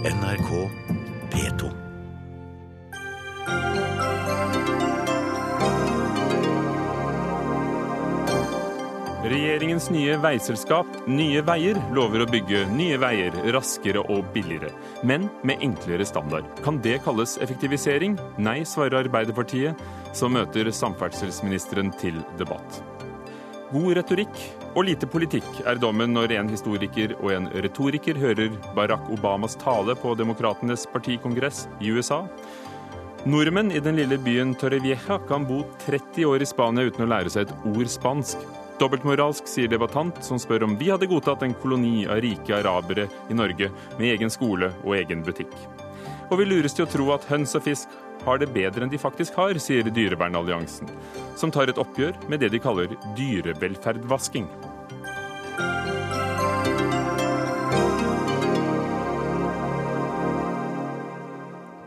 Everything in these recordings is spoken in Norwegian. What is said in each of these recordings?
NRK P2. Regjeringens nye veiselskap, Nye Veier, lover å bygge nye veier raskere og billigere, men med enklere standard. Kan det kalles effektivisering? Nei, svarer Arbeiderpartiet, som møter samferdselsministeren til debatt. God retorikk og lite politikk er dommen når en historiker og en retoriker hører Barack Obamas tale på Demokratenes partikongress i USA. Nordmenn i den lille byen Torrevieja kan bo 30 år i Spania uten å lære seg et ord spansk. Dobbeltmoralsk, sier debattant, som spør om vi hadde godtatt en koloni av rike arabere i Norge med egen skole og egen butikk. Og vi lures til å tro at høns og fisk har det bedre enn de faktisk har, sier Dyrevernalliansen, som tar et oppgjør med det de kaller dyrevelferdvasking.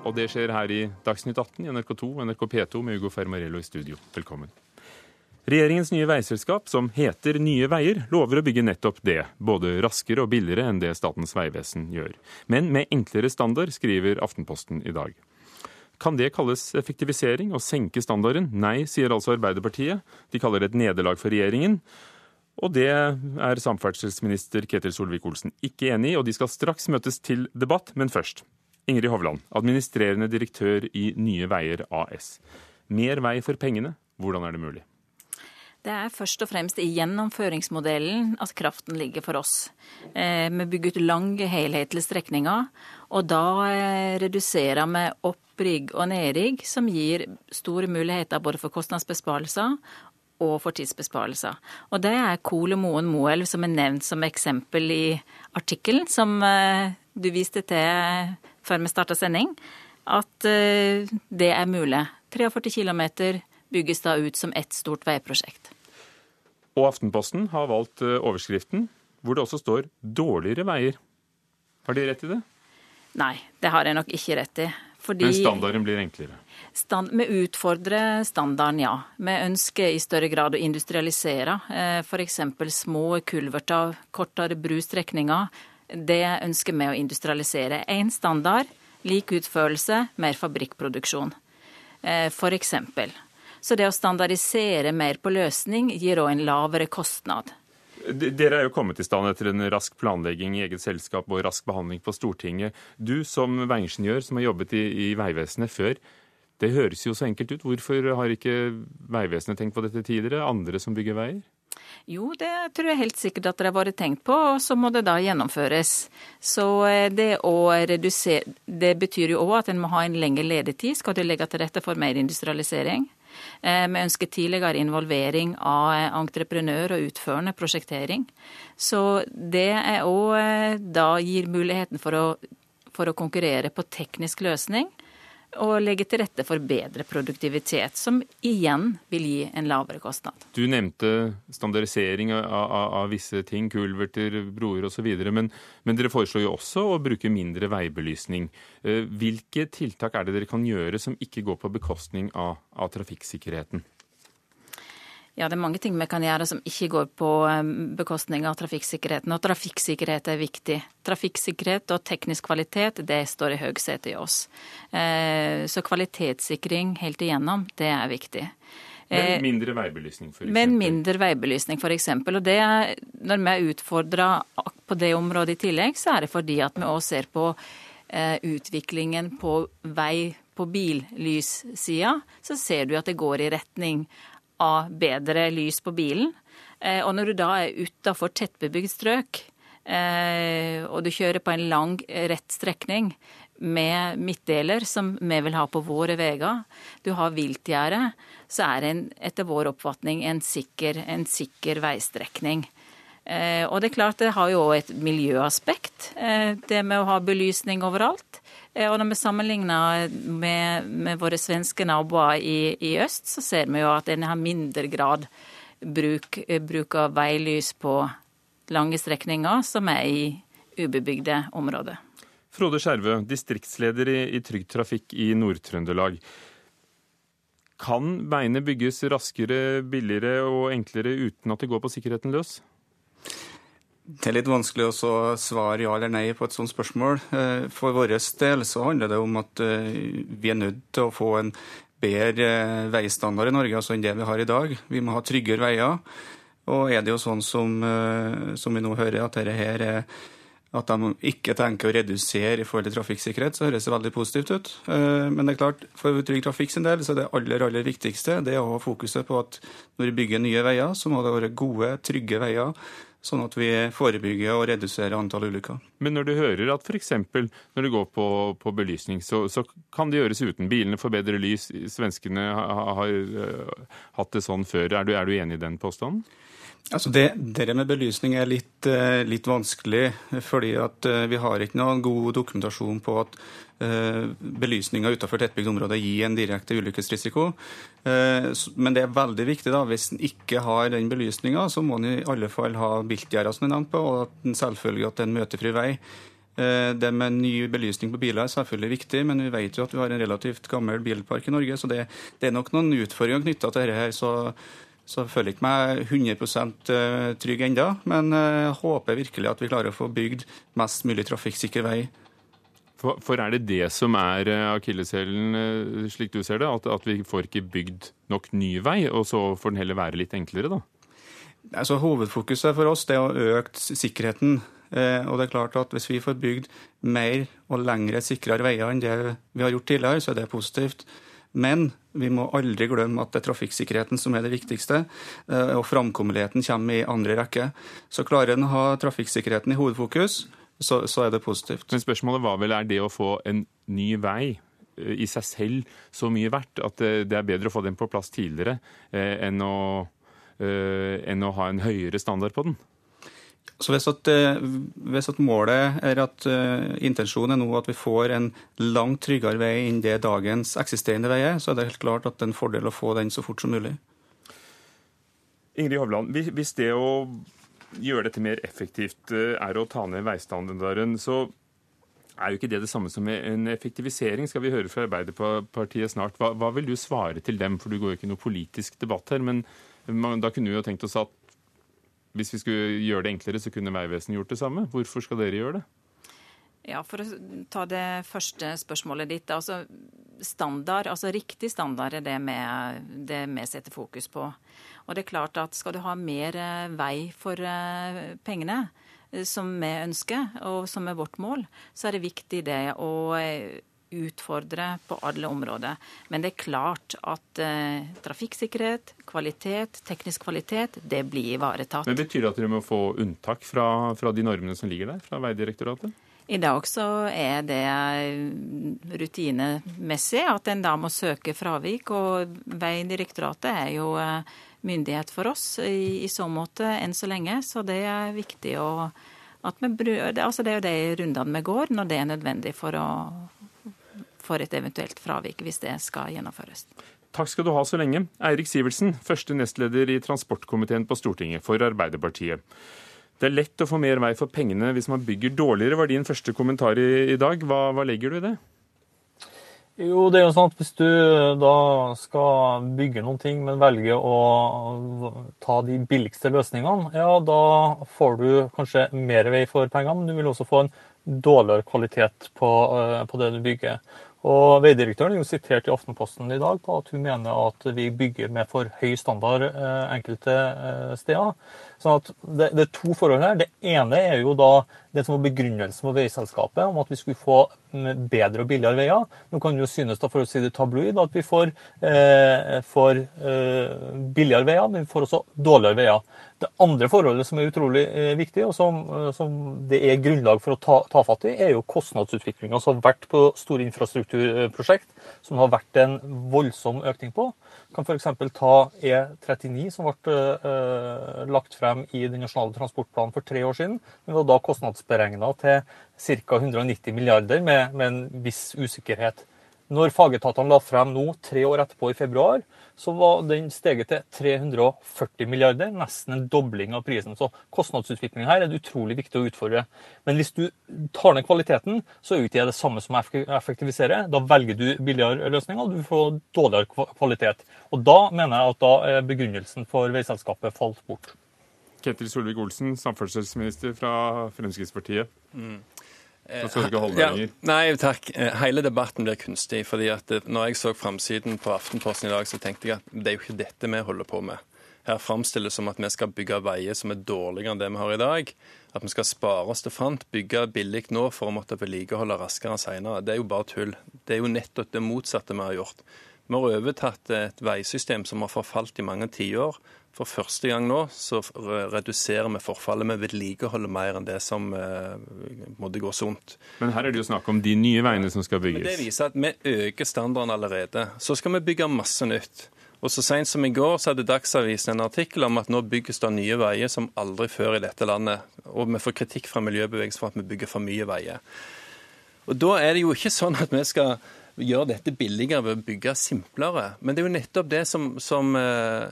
Og det skjer her i Dagsnytt 18 i NRK2 og NRK P2 med Hugo Fermarello i studio. Velkommen. Regjeringens nye veiselskap, som heter Nye Veier, lover å bygge nettopp det, både raskere og billigere enn det Statens vegvesen gjør. Men med enklere standard, skriver Aftenposten i dag. Kan det kalles effektivisering å senke standarden? Nei, sier altså Arbeiderpartiet. De kaller det et nederlag for regjeringen. Og det er samferdselsminister Ketil Solvik-Olsen ikke enig i, og de skal straks møtes til debatt. Men først, Ingrid Hovland, administrerende direktør i Nye Veier AS. Mer vei for pengene, hvordan er det mulig? Det er først og fremst i gjennomføringsmodellen at kraften ligger for oss. Eh, vi bygger ut lange, helhetlige strekninger, og da eh, reduserer vi opprigg og nedrigg, som gir store muligheter både for kostnadsbesparelser og for tidsbesparelser. Og det er Kole Moen Moelv som er nevnt som eksempel i artikkelen som eh, du viste til før vi starta sending, at det er mulig. 43 km bygges da ut som ett stort veiprosjekt. Og Aftenposten har valgt eh, overskriften hvor det også står 'dårligere veier'. Har de rett i det? Nei, det har jeg nok ikke rett i. Fordi Men standarden blir enklere? Stand, vi utfordrer standarden, ja. Vi ønsker i større grad å industrialisere. Eh, F.eks. små kulverter, kortere brustrekninger. Det ønsker vi å industrialisere. Én standard, lik utførelse, mer fabrikkproduksjon. Eh, F.eks. Så det å standardisere mer på løsning gir òg en lavere kostnad. Dere er jo kommet i stand etter en rask planlegging i eget selskap og rask behandling på Stortinget. Du som veiingeniør som har jobbet i, i Vegvesenet før, det høres jo så enkelt ut. Hvorfor har ikke Vegvesenet tenkt på dette tidligere? Andre som bygger veier? Jo, det tror jeg helt sikkert at det har vært tenkt på, og så må det da gjennomføres. Så eh, det å redusere Det betyr jo òg at en må ha en lengre ledetid. Skal du legge til rette for mer industrialisering? Eh, vi ønsker tidligere involvering av eh, entreprenør og utførende prosjektering. Så det er òg eh, da gir muligheten for å, for å konkurrere på teknisk løsning og legge til rette for bedre produktivitet, som igjen vil gi en lavere kostnad. Du nevnte standardisering av, av, av visse ting, kulverter, broer osv. Men, men dere foreslår jo også å bruke mindre veibelysning. Eh, hvilke tiltak er det dere kan gjøre som ikke går på bekostning av, av trafikksikkerheten? Ja, det er mange ting vi kan gjøre som ikke går på um, bekostning av trafikksikkerheten. Og trafikksikkerhet er viktig. Trafikksikkerhet og teknisk kvalitet, det står i høgsetet i oss. Eh, så kvalitetssikring helt igjennom, det er viktig. Men eh, mindre veibelysning, f.eks.? Men mindre veibelysning, f.eks. Og det når vi er utfordra på det området i tillegg, så er det fordi at vi òg ser på eh, utviklingen på vei på billyssida, så ser du at det går i retning av bedre lys på bilen. Eh, og når du da er utafor tettbebygd strøk, eh, og du kjører på en lang, rett strekning med midtdeler, som vi vil ha på våre veier, du har viltgjerde, så er det etter vår oppfatning en sikker, en sikker veistrekning. Eh, og det er klart det har jo òg et miljøaspekt, det med å ha belysning overalt. Eh, og når vi sammenligner med, med våre svenske naboer i, i, øst, så ser vi jo at en har mindre grad bruk, eh, bruk av veilys på lange strekninger som er i ubebygde områder. Frode Skjervø, distriktsleder i, i Trygg Trafikk i Nord-Trøndelag. Kan veiene bygges raskere, billigere og enklere uten at det går på sikkerheten løs? Det er litt vanskelig å svare ja eller nei på et sånt spørsmål. Eh, for vår del så handler det om at eh, vi er nødt til å få en bedre eh, veistandard i Norge altså enn det vi har i dag. Vi må ha tryggere veier. Og er det jo sånn som, som vi nå hører, at dette her er at de ikke tenker å redusere i forhold til trafikksikkerhet, så høres det veldig positivt ut. Men det er klart, for Trygg Trafikk sin del så er det aller aller viktigste det å ha fokuset på at når vi bygger nye veier, så må det være gode, trygge veier sånn at vi forebygger og reduserer antall ulykker. Men når du hører at f.eks. når det går på, på belysning, så, så, kan det gjøres uten. Bilene får bedre lys. Svenskene har, har har hatt det sånn før. Er du, er du enig i den påstanden? Altså det, det, med belysning er litt, eh, litt vanskelig, fordi at eh, vi har ikke noen god dokumentasjon på at belysninga utenfor tettbygd område gir en direkte ulykkesrisiko. men det er veldig viktig da, hvis en ikke har den belysninga, så må en i alle fall ha biltgjerder, som er nevnt på, og selvfølgelig at det er en møtefri vei. Det med ny belysning på biler er selvfølgelig viktig, men vi vet jo at vi har en relativt gammel bilpark i Norge, så det, det er nok noen utfordringer knytta til dette. her, så så jeg føler ikke meg 100 eh, trygg ennå, men jeg eh, håper virkelig at vi klarer å få bygd mest mulig trafikksikker vei. For, for, er det det som er eh, akilleshælen, slik du ser det? At, at, vi får ikke bygd nok ny vei, og så får den heller være litt enklere, da? Altså, hovedfokuset for oss det er å øke sikkerheten. og det er klart at Hvis vi får bygd mer og lengre, sikrere veier enn det vi har gjort tidligere, så er det positivt. Men vi må aldri glemme at det er trafikksikkerheten som er det viktigste, eh, og framkommeligheten kommer i andre rekke. Så klarer en å ha trafikksikkerheten i hovedfokus, så, så, er det positivt. Men spørsmålet var vel er det å få en ny vei eh, i seg selv så mye verdt at det er bedre å få den på plass tidligere eh, enn å, enn å ha en høyere standard på den? Så hvis at, eh, hvis at, målet er at uh, intensjonen er nå at vi får en langt tryggere vei enn det dagens eksisterende vei er, så er det helt klart at det er en fordel å få den så fort som mulig. Ingrid Hovland, hvis det å gjøre dette mer effektivt eh, er å ta ned veistandarden, så er jo ikke det det samme som en effektivisering, skal vi høre fra Arbeiderpartiet snart. Hva, hva vil du svare til dem, for du går jo ikke noe politisk debatt her, men man, da kunne vi jo tenkt oss at hvis vi skulle gjøre det enklere, så kunne Vegvesenet gjort det samme. Hvorfor skal dere gjøre det? Ja, For å ta det første spørsmålet ditt. altså Standard, altså riktig standard er det vi setter fokus på. Og det er klart at Skal du ha mer eh, vei for eh, pengene, eh, som vi ønsker, og som er vårt mål, så er det viktig det å utfordre på alle områder. Men det er klart at eh, trafikksikkerhet, kvalitet, teknisk kvalitet, det blir ivaretatt. Men Betyr det at dere må få unntak fra, fra de normene som ligger der, fra Veidirektoratet? I dag så er det eh, rutinemessig at en da må søke fravik. Og Veidirektoratet er jo eh, myndighet for oss i, i så måte enn så lenge, så det er viktig å at vi, altså det er jo de rundene vi går når det er nødvendig for å, for et eventuelt fravik, hvis det skal gjennomføres. Takk skal du ha så lenge. Eirik Sivertsen, første nestleder i transportkomiteen på Stortinget for Arbeiderpartiet. Det er lett å få mer vei for pengene hvis man bygger dårligere, var din første kommentar i, i dag. Hva, hva legger du i det? Jo, det er jo sånn at Hvis du da skal bygge noen ting, men velger å ta de billigste løsningene, ja, da får du kanskje mer vei for pengene, men du vil også få en dårligere kvalitet på, eh, på det du bygger. Og Veidirektøren er jo sitert i Aftenposten i dag på at hun mener at vi bygger med for høy standard eh, enkelte eh, steder. Sånn at det, det, er to forhold her. Det ene er jo da det som var begrunnelsen for veiselskapet, om at vi skulle få bedre og billigere veier. Nå kan det jo synes da, for å si det tabloid, at vi får, eh, får eh, billigere veier, men vi får også dårligere veier. Det andre forholdet som er utrolig eh, viktig, og som, eh, som, det er grunnlag for å ta, ta fatt i, er jo kostnadsutviklinga som har vært på store infrastrukturprosjekt, som har vært en voldsom økning på. Kan f.eks. ta E39, som ble uh, lagt frem i den nasjonale transportplanen for tre år siden. Den var da kostnadsberegna til ca. 190 milliarder, med, med en viss usikkerhet. Når fagetatene la frem nå, tre år etterpå, i februar, så var den steget til 340 milliarder, nesten en dobling av prisen. Så kostnadsutviklingen her er det utrolig viktig å utfordre. Men hvis du tar ned kvaliteten, så er jo ikke det det samme som å effektivisere. Da velger du billigere løsninger, og du får dårligere kvalitet. Og da mener jeg at da er begrunnelsen for veiselskapet falt bort. Ketil Solvik-Olsen, samferdselsminister fra Fremskrittspartiet. Mm. Ja, nei, takk. Eh, Hele debatten blir kunstig. fordi at når jeg så framsiden på Aftenposten i dag, så tenkte jeg at det er jo ikke dette vi holder på med. Her framstilles det som at vi skal bygge veier som er dårligere enn det vi har i dag. At vi skal spare oss til fant, bygge billig nå for å måtte vedlikeholde raskere senere. Det er jo bare tull. Det er jo nettopp det motsatte vi har gjort. Vi har overtatt et veisystem som har forfalt i mange tiår. For første gang nå så reduserer vi forfallet. Vi vedlikeholder mer enn det som eh, måtte gå sunt. Men her er det jo snakk om de nye veiene som skal bygges. Men det viser at vi øker standarden allerede. Så skal vi bygge masse nytt. Og så sent som i går så hadde Dagsavisen en artikkel om at nå bygges det nye veier som aldri før i dette landet. Og vi får kritikk fra miljøbevegelsen for at vi bygger for mye veier. Og da er det jo ikke sånn at vi skal gjøre dette billigere ved å bygge simplere. Men det er jo nettopp det som, som eh,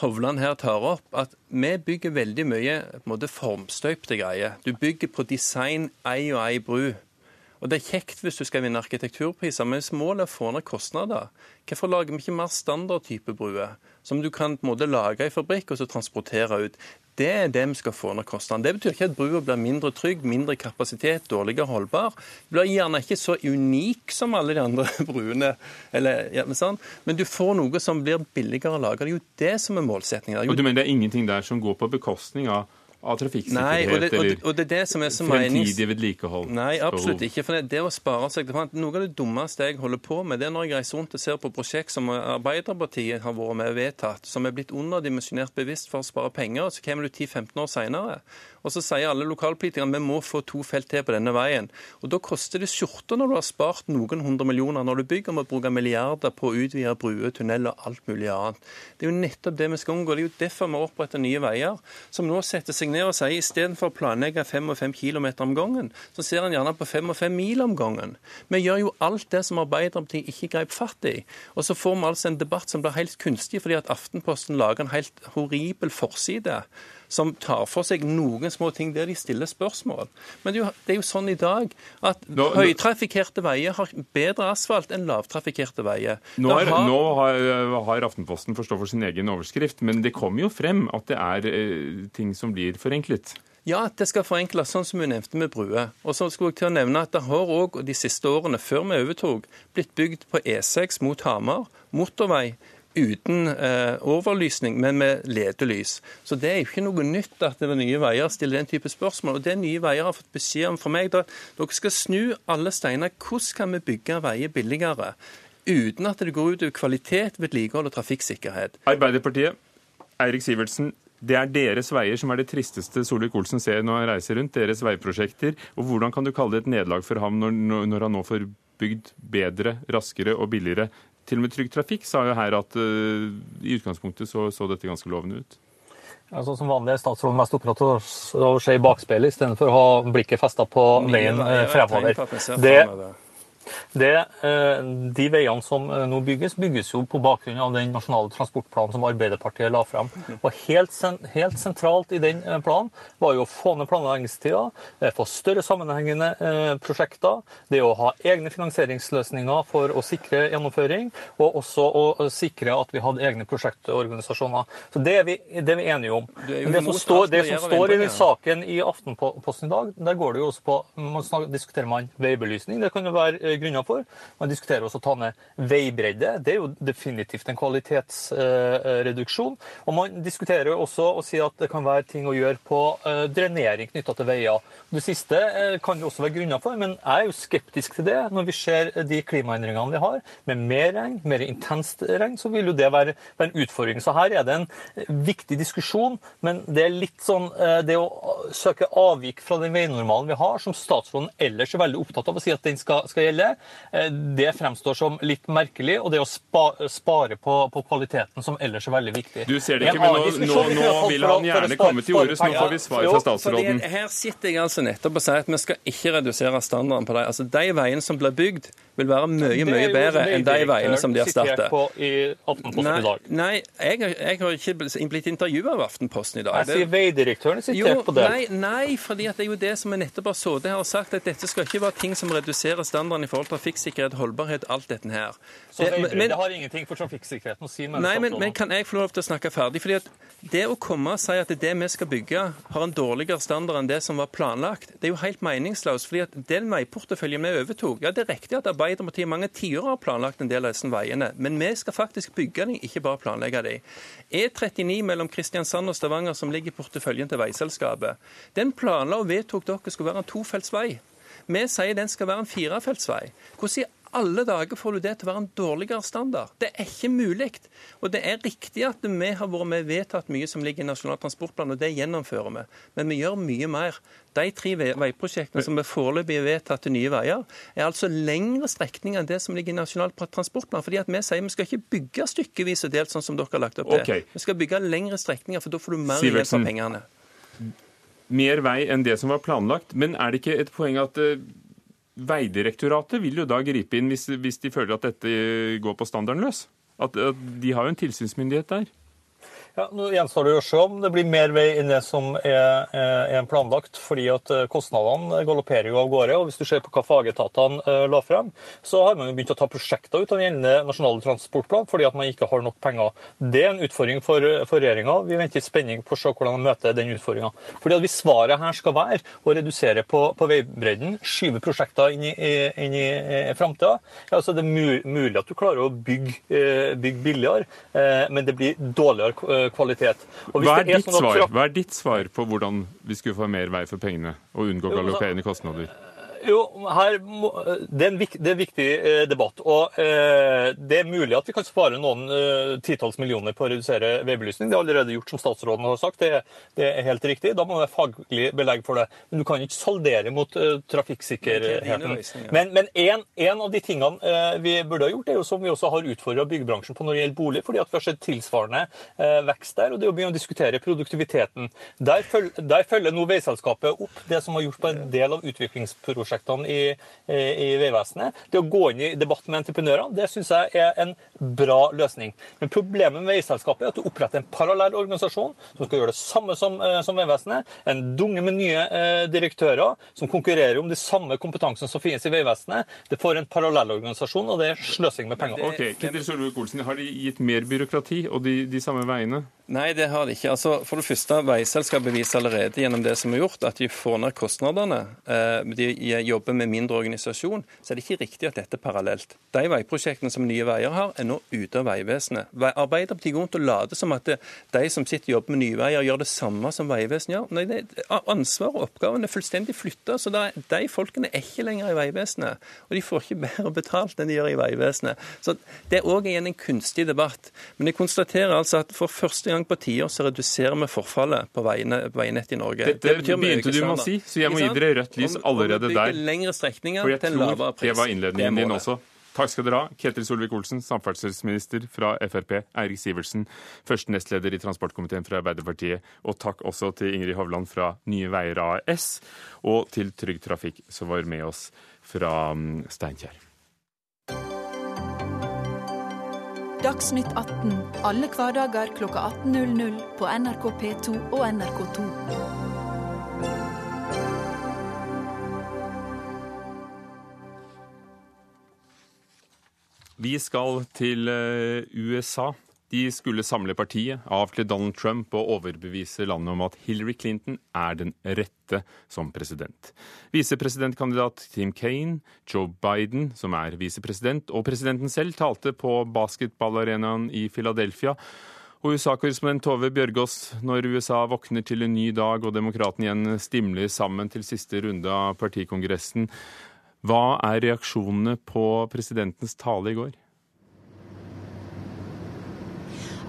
Hovland her tar opp, at vi bygger veldig mye måte formstøypte greier. Du bygger på design ei og ei bru. Og Det er kjekt hvis du skal vinne arkitekturpriser, men hvis målet er å få ned kostnader, hvorfor lager vi ikke mer standardtype bruer, som du kan på en måte lage i fabrikk og så transportere ut? Det er det vi skal få ned kostnadene. Det betyr ikke at brua blir mindre trygg, mindre kapasitet, dårligere holdbar. Det blir gjerne ikke så unik som alle de andre bruene, eller, ja, sånn. men du får noe som blir billigere å lage. Det er jo det som er målsettingen. Og du mener det er ingenting der som går på bekostning av, av trafikksikkerhet Nei, og det, og, det, og det det som er så fremtidig vedlikehold? Nei, absolutt ikke. For det, det å spare seg det, Noe av det dummeste jeg holder på med, det er når jeg reiser rundt og ser på prosjekt som Arbeiderpartiet har vært med og vedtatt, som er blitt underdimensjonert bevisst for å spare penger, og så kommer du 10-15 år senere. Og så sier alle lokalpolitikerne vi må få to felt til på denne veien. Og Da koster det skjorter når du har spart noen hundre millioner når du bygger, med å bruke milliarder på å utvide bruer, tunneler og alt mulig annet. Det er jo nettopp det vi skal unngå. Det er jo derfor vi oppretter Nye Veier, som nå setter seg ned og sier istedenfor å planlegge 5 og 5 km om gangen, så ser en gjerne på 5,5 mil om gangen. Vi gjør jo alt det som Arbeiderpartiet ikke grep fatt i. Og så får vi altså en debatt som blir helt kunstig fordi at Aftenposten lager en helt horribel forside som tar for seg noen små ting der de stiller spørsmål. Men det er jo, sånn i dag at Nå- nå- høytrafikkerte veier har bedre asfalt enn lavtrafikkerte veier. Nå, er, har- nå har, har Aftenposten forstå for sin egen overskrift, men det kommer jo frem at det er eh, ting som blir forenklet. Ja, at det skal forenkles, sånn som hun nevnte med bruer. Og så skulle jeg til å nevne at det har òg de siste årene, før vi overtok, blitt bygd på E6 mot Hamar, motorvei uten eh, overlysning, men med ledelys. Så det er jo ikke noe nytt at det er Nye Veier stiller den type spørsmål. Og det Nye Veier har fått beskjed om fra meg, da, dere skal snu alle steiner. Hvordan kan vi bygge veier billigere? Uten at det går ut over kvalitet, vedlikehold og trafikksikkerhet. Arbeiderpartiet, Eirik Sivertsen. Det er deres veier som er det tristeste Solvik-Olsen ser når han reiser rundt. Deres veiprosjekter. Og Hvordan kan du kalle det et nederlag for ham når, når han nå får bygd bedre, raskere og billigere? Til og med Trygg Trafikk sa jo her at uh, i utgangspunktet så, så dette ganske lovende ut. Ja, sånn som vanlig er statsråden mest opptatt av å se i bakspeilet istedenfor å ha blikket festa på veien eh, er fremover. Det. Det, eh, de veiene som eh, nå bygges, bygges jo på bakgrunn av den nasjonale transportplanen som Arbeiderpartiet la frem. Og helt, helt sentralt i den eh, planen var jo å få ned planleggingstida, få større sammenhengende prosjekter, det å ha egne finansieringsløsninger for å sikre gjennomføring, og også å sikre at vi hadde egne prosjektorganisasjoner. Så det er vi, det er vi enige om. Men det som står, det som står i den saken i Aftenposten i dag, der går det jo også på man snakker, diskuterer man veibelysning. Det kan jo være grunner for. Man diskuterer også å ta ned veibredde. Det er jo definitivt en kvalitetsreduksjon. og man diskuterer også å si at det kan være ting å gjøre på eh, drenering knytta til veier. Det siste eh, kan det også være grunner for, men jeg er jo skeptisk til det. Når vi ser de klimaendringene vi har, med mer regn, mer intenst regn, så vil jo det være, en utfordring. Så her er det en eh, viktig diskusjon, men det er litt sånn det å søke avvik fra den veinormalen vi har, som statsråden ellers er veldig opptatt av å si at den skal, skal gjelde, eh, det fremstår som litt merkelig. Og det å spa, spare på, på kvaliteten, som ellers er veldig viktig. Du ser det ikke, men nå, nå, nå vil han gjerne komme til ordet, så nå får vi svar fra statsråden. Her sitter jeg altså nettopp og sier at vi skal ikke redusere standarden på dem. Altså, de veiene som blir bygd, vil være mye, mye bedre enn de veiene som de har På i Aftenposten Nei, i dag. nei jeg, har- jeg har ikke blitt- intervjua av Aftenposten i dag. Jeg sier veidirektøren er sitert på det. nei, nei, fordi at det er jo det som vi nettopp har sittet her og sagt, at dette skal ikke være ting som reduserer standarden i forhold til trafikksikkerhet, holdbarhet, alt dette her. Så det har ingenting for trafikksikkerheten å si? Nei, men, men, kan jeg få lov til å snakke ferdig? Fordi at Det å komme og si at det vi skal bygge har en dårligere standard enn det som var planlagt, det er jo helt meningsløst. fordi at Den veiporteføljen vi overtok ja Det er riktig at Arbeiderpartiet mange tiår har planlagt en del av disse veiene, men vi skal faktisk bygge dem, ikke bare planlegge dem. E39 mellom Kristiansand og Stavanger, som ligger i porteføljen til veiselskapet, den planla og vedtok dere skulle være en tofelts vei. Vi sier den skal være en firefeltsvei. Hvordan i alle dager får du det til å være en dårligere standard? Det er ikke mulig. Og det er riktig at vi har vært med vedtatt mye som ligger i Nasjonal transportplan, og det gjennomfører vi. Men vi gjør mye mer. De tre veiprosjektene som er foreløpig vedtatt til Nye Veier, er altså lengre strekninger enn det som ligger i Nasjonal transportplan. fordi at vi sier vi skal ikke bygge stykkevis og delt, sånn som dere har lagt opp til. Okay. Vi skal bygge lengre strekninger, for da får du mer igjen for pengene. Mer vei enn det som var planlagt. Men er det ikke et poeng at uh, Veidirektoratet vil jo da gripe inn hvis, hvis, de føler at dette går på standarden løs? At, at de har jo en tilsynsmyndighet der? Ja, nå gjenstår det å se om det blir mer vei enn det som er, er planlagt, fordi at eh, kostnadene galopperer jo av gårde. og Hvis du ser på hva fagetatene uh, la frem, så har man jo begynt å ta prosjekter ut av gjeldende nasjonale transportplan fordi at man ikke har nok penger. Det er en utfordring for, for regjeringa. Vi venter i spenning på å se hvordan de møter den utfordringa. Hvis svaret her skal være å redusere på, på veibredden, skyve prosjekter inn i, inn i, i framtida, ja, så er det mulig at du klarer å bygge, eh, bygge billigere, men det blir dårligere kvalitet. Hva er, er sånn svar? Hva er ditt svar på hvordan vi skulle få mer vei for pengene og unngå galopperende kostnader? Jo, her det, er en, det, er en, viktig eh, debatt. og eh, Det er mulig at vi kan spare noen eh, titalls millioner på å redusere veibelysning. Det er allerede gjort, som statsråden har sagt. Det, det, er helt riktig. Da må det være faglig belegg for det. Men du kan ikke saldere mot eh, trafikksikkerheten. Men, men en, en, av de tingene eh, vi burde ha gjort, er jo som vi også har utfordra byggebransjen på når det gjelder bolig, fordi at vi har sett tilsvarende eh, vekst der. og Det er å begynne å diskutere produktiviteten. Der, føl, der følger nå veiselskapet opp det som har gjort på en del av utviklingsprosjektet prosjektene i, i, Vegvesenet. Det å gå inn i debatt med entreprenørene, det syns jeg er en bra løsning. Men problemet med veiselskapet er at du oppretter en parallell organisasjon som skal gjøre det samme som, eh, som Vegvesenet. En dunge med nye eh, direktører som konkurrerer om de samme kompetansene som finnes i Vegvesenet. Det får en parallell organisasjon, og det er sløsing med penger. Ok, Ketil Solvik-Olsen, Har de gitt mer byråkrati og de, de samme veiene? Nei, det har de ikke. Altså, for det første, Veiselskapet viser allerede gjennom det som er gjort, at de får ned kostnadene. Eh, de jobber med mindre organisasjon. Så er det ikke riktig at dette er parallelt. De veiprosjektene som Nye Veier har, er nå ute av Vegvesenet. Arbeiderpartiet går rundt og later som at de som sitter og jobber med Nye Veier, gjør det samme som Vegvesenet gjør. Nei, det, ansvar og oppgavene er fullstendig flytta. Så de, de folkene er ikke lenger i Vegvesenet. Og de får ikke bedre betalt enn de gjør i Vegvesenet. Så det er òg igjen en kunstig debatt. Men jeg konstaterer altså at for første gang på tiår så reduserer vi forfallet på veinettet i Norge. Dette det begynte du med å si, så jeg må gi dere rødt lys allerede der. Lengre strekninger til en lavere pris. Det var innledningen din også. Takk skal dere ha, Ketil Solvik-Olsen, samferdselsminister fra Frp, Eirik Sivertsen, første nestleder i transportkomiteen fra Arbeiderpartiet, og takk også til Ingrid Hovland fra Nye Veier AS, og til Trygg Trafikk, som var med oss fra mm, Steinkjer. Dagsnytt 18 alle hverdager kl 18.00 på NRK P2 og NRK2. Vi skal til eh, USA. De skulle samle partiet, avkle Donald Trump og overbevise landet om at Hillary Clinton er den rette som president. Visepresidentkandidat Tim Kaine, Joe Biden, som er visepresident, og presidenten selv talte på basketballarenaen i Philadelphia. Og USA-korrespondent Tove Bjørgaas, når USA våkner til en ny dag og demokratene igjen stimler sammen til siste runde av partikongressen, hva er reaksjonene på presidentens tale i går?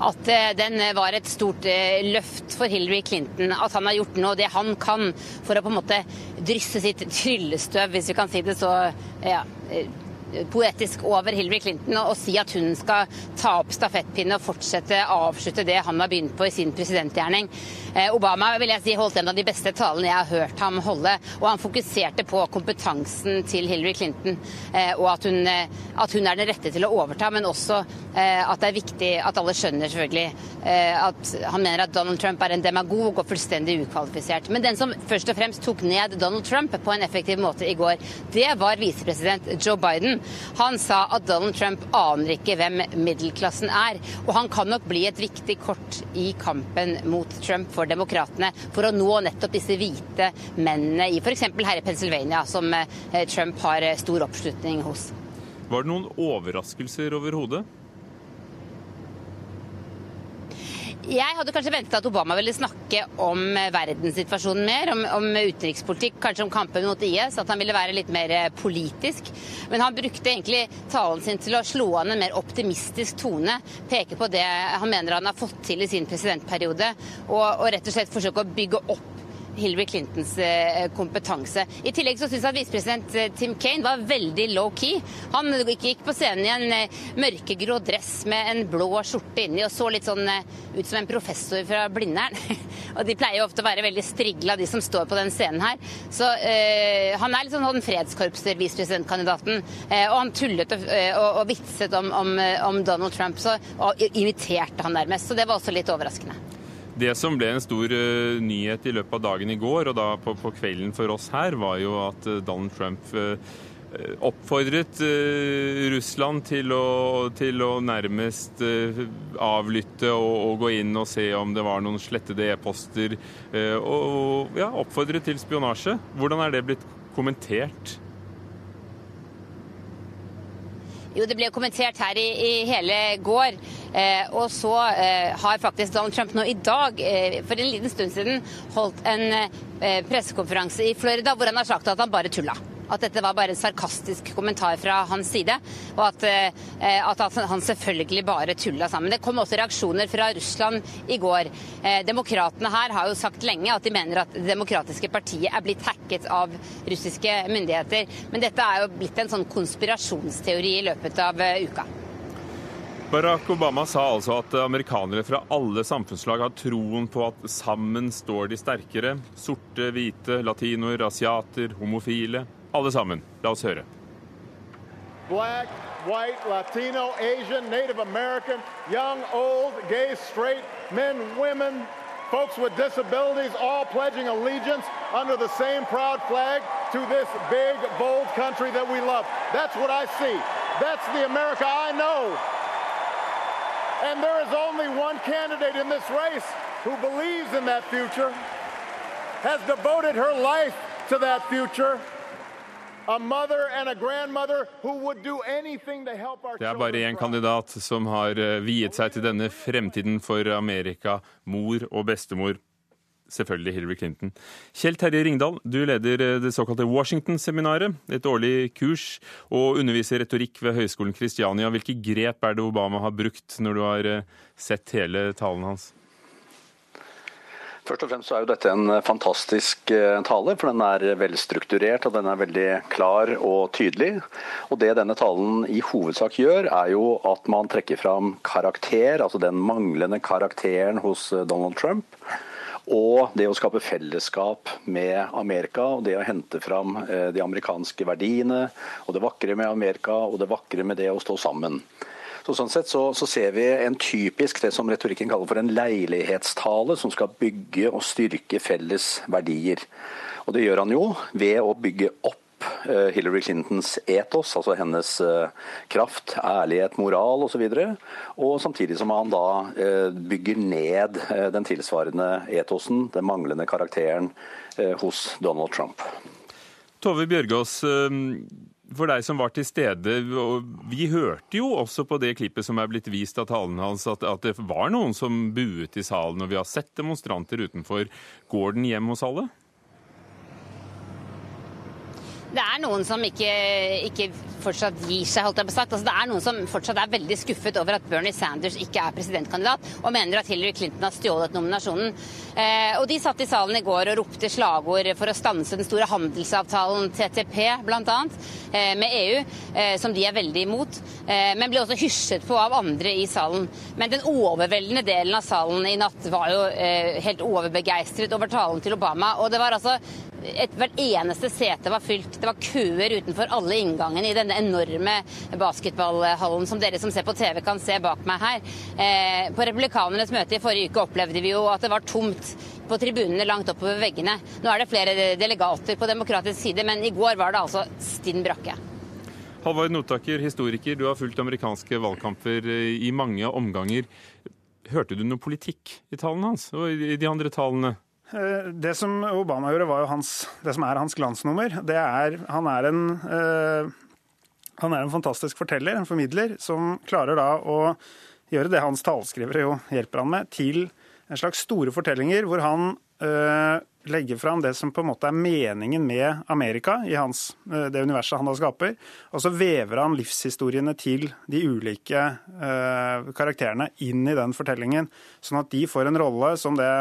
at eh, den var et stort eh, løft for Hillary Clinton. At han har gjort noe det han kan for å på en måte drysse sitt tryllestøv, hvis vi kan si det så ja, eh, poetisk over Hillary Clinton og si at hun skal ta opp stafettpinnen og fortsette å avslutte det han har begynt på i sin presidentgjerning. Eh, Obama vil jeg si, holdt en av de beste talene jeg har hørt ham holde. Og han fokuserte på kompetansen til Hillary Clinton, eh, og at hun, eh, at hun er den rette til å overta. Men også at det er viktig at alle skjønner selvfølgelig at han mener at Donald Trump er en demagog og fullstendig ukvalifisert. Men den som først og fremst tok ned Donald Trump på en effektiv måte i går, det var visepresident Joe Biden. Han sa at Donald Trump aner ikke hvem middelklassen er. Og han kan nok bli et viktig kort i kampen mot Trump for demokratene, for å nå nettopp disse hvite mennene i f.eks. her i Pennsylvania, som eh, Trump har eh, stor oppslutning hos. Var det noen overraskelser overhodet? Jeg hadde kanskje ventet at Obama ville snakke om eh, verdenssituasjonen mer, om, om, utenrikspolitikk, kanskje om kampen mot IS, at han ville være litt mer politisk. Men han brukte egentlig talen sin til å slå an en mer optimistisk tone, peke på det han mener han har fått til i sin presidentperiode, og, og rett og slett forsøke å bygge opp Hillary Clintons eh, kompetanse. I tillegg så syns jeg at visepresident eh, Tim Kaine var veldig low-key. Han gikk på scenen i en eh, mørkegrå dress med en blå skjorte inni og så litt sånn ut som en professor fra Blindern. og de pleier jo ofte å være veldig strigla, de som står på den scenen her. Så øh, han er litt sånn, sånn fredskorpser, visepresidentkandidaten. Og han tullet og, og, og vitset om, om, om, Donald Trump, så, og imiterte han nærmest. Så det var også litt overraskende. Det som ble en stor uh, nyhet i løpet av dagen i går, og da på, på kvelden for oss her, var jo at uh, Donald Trump uh, oppfordret Russland til å, til å nærmest avlytte og, og, gå inn og se om det var noen slettede e-poster, og ja, oppfordret til spionasje. Hvordan er det blitt kommentert Jo, det ble kommentert her i, i hele går. Eh, og så eh, har faktisk Donald Trump nå i dag, eh, for en liten stund siden, holdt en eh, pressekonferanse i Florida hvor han har sagt at han bare tulla. At dette var bare en sarkastisk kommentar fra hans side, og at, eh, at han selvfølgelig bare tulla sammen. Det kom også reaksjoner fra Russland i går. Eh, demokratene her har jo sagt lenge at de mener at Det demokratiske partiet er blitt hacket av russiske myndigheter. Men dette er jo blitt en sånn konspirasjonsteori i løpet av eh, uka. Barack Obama sa altså at amerikanere fra alle samfunnslag har troen på at sammen står de sterkere. Sorte, hvite, latinoer, asiater, homofile. Alle sammen. La oss høre. Black, white, Latino, Asian, Native American, young, old, gay, straight, men, women, folks with disabilities, all pledging allegiance under the same proud flag to this big, bold country that we love. That's what I see. That's the America I know. And there is only one candidate in this race who believes in that future, has devoted her life to that future. Det er bare én kandidat som har eh, viet seg til denne fremtiden for Amerika. Mor og bestemor. Selvfølgelig Hillary Clinton. Kjell Terje Ringdal, du leder eh, det såkalte Washington-seminaret. Et årlig kurs, og underviser retorikk ved Høgskolen Kristiania. Hvilke grep er det Obama har brukt når du har eh, sett hele talen hans? Først og fremst så er jo dette en eh, fantastisk eh, tale, for den er velstrukturert og den er veldig klar og tydelig. Og Det denne talen i hovedsak gjør, er jo at man trekker fram karakter, altså den manglende karakteren hos eh, Donald Trump. Og det å skape fellesskap med Amerika, og det å hente fram de amerikanske verdiene, og det vakre med Amerika, og det vakre med det å stå sammen. Så sånn sett så, så, ser vi en typisk det som retorikken kaller for en leilighetstale, som skal bygge og styrke felles verdier. Og Det gjør han jo ved å bygge opp eh, Hillary Clintons etos, altså hennes eh, kraft, ærlighet, moral osv. Og, så og samtidig som han da eh, bygger ned den tilsvarende etosen, den manglende karakteren, hos Donald Trump. Tove Bjørgaas, for deg som var til stede, vi hørte jo også på det klippet som er blitt vist av talen hans, at, at det var noen som buet i salen, og vi har sett demonstranter utenfor. Går den hjem hos alle? Det er noen som ikke, ikke fortsatt gir seg, holdt jeg på sagt. Altså, det er noen som fortsatt er veldig skuffet over at Bernie Sanders ikke er presidentkandidat, og mener at Hillary Clinton har stjålet nominasjonen. Eh, og de satt i salen i går og ropte slagord for å stanse den store handelsavtalen TTP, bl.a., eh, med EU, eh, som de er veldig imot. Eh, men ble også hysjet på av andre i salen. Men den overveldende delen av salen i natt var jo eh, helt overbegeistret over talen til Obama. Og det var altså hvert eneste sete var fylt. Det var køer utenfor alle inngangene i denne enorme basketballhallen som dere som ser på TV kan se bak meg her. Eh, på Republikanernes møte i forrige uke opplevde vi jo at det var tomt på tribunene langt oppover veggene. Nå er det flere delegater på demokratisk side, men i går var det altså stinn brakke. Halvard Notaker, historiker, du har fulgt amerikanske valgkamper eh, i mange omganger. Hørte du noe politikk i talen hans og i de andre talene? Eh, det som Obama gjorde, var jo hans, det som er hans glansnummer. Det er, han, er en, uh, han er en fantastisk forteller, en formidler, som klarer da å gjøre det hans taleskrivere jo hjelper han med, til en slags store fortellinger hvor han uh, legger fram det som på en måte er meningen med Amerika i hans, det universet han da skaper. Og så vever han livshistoriene til de ulike karakterene inn i den fortellingen, sånn at de får en rolle som det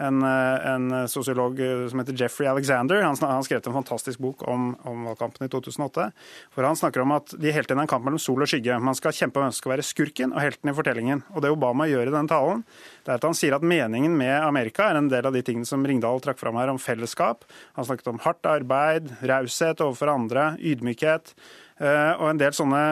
en, eh, en sosiolog eh, som heter Jeffrey Alexander. Han, han skrev en fantastisk bok om, om, valgkampen i 2008. hvor Han snakker om at de hele tiden er en kamp mellom sol og skygge. Man skal kjempe om hvem som skal være skurken og helten i fortellingen. Og Det Obama gjør i den talen, det er at han sier at meningen med Amerika er en del av de tingene som Ringdal trakk fram her om fellesskap. Han snakket om hardt arbeid, raushet overfor andre, ydmykhet. Eh, og en del sånne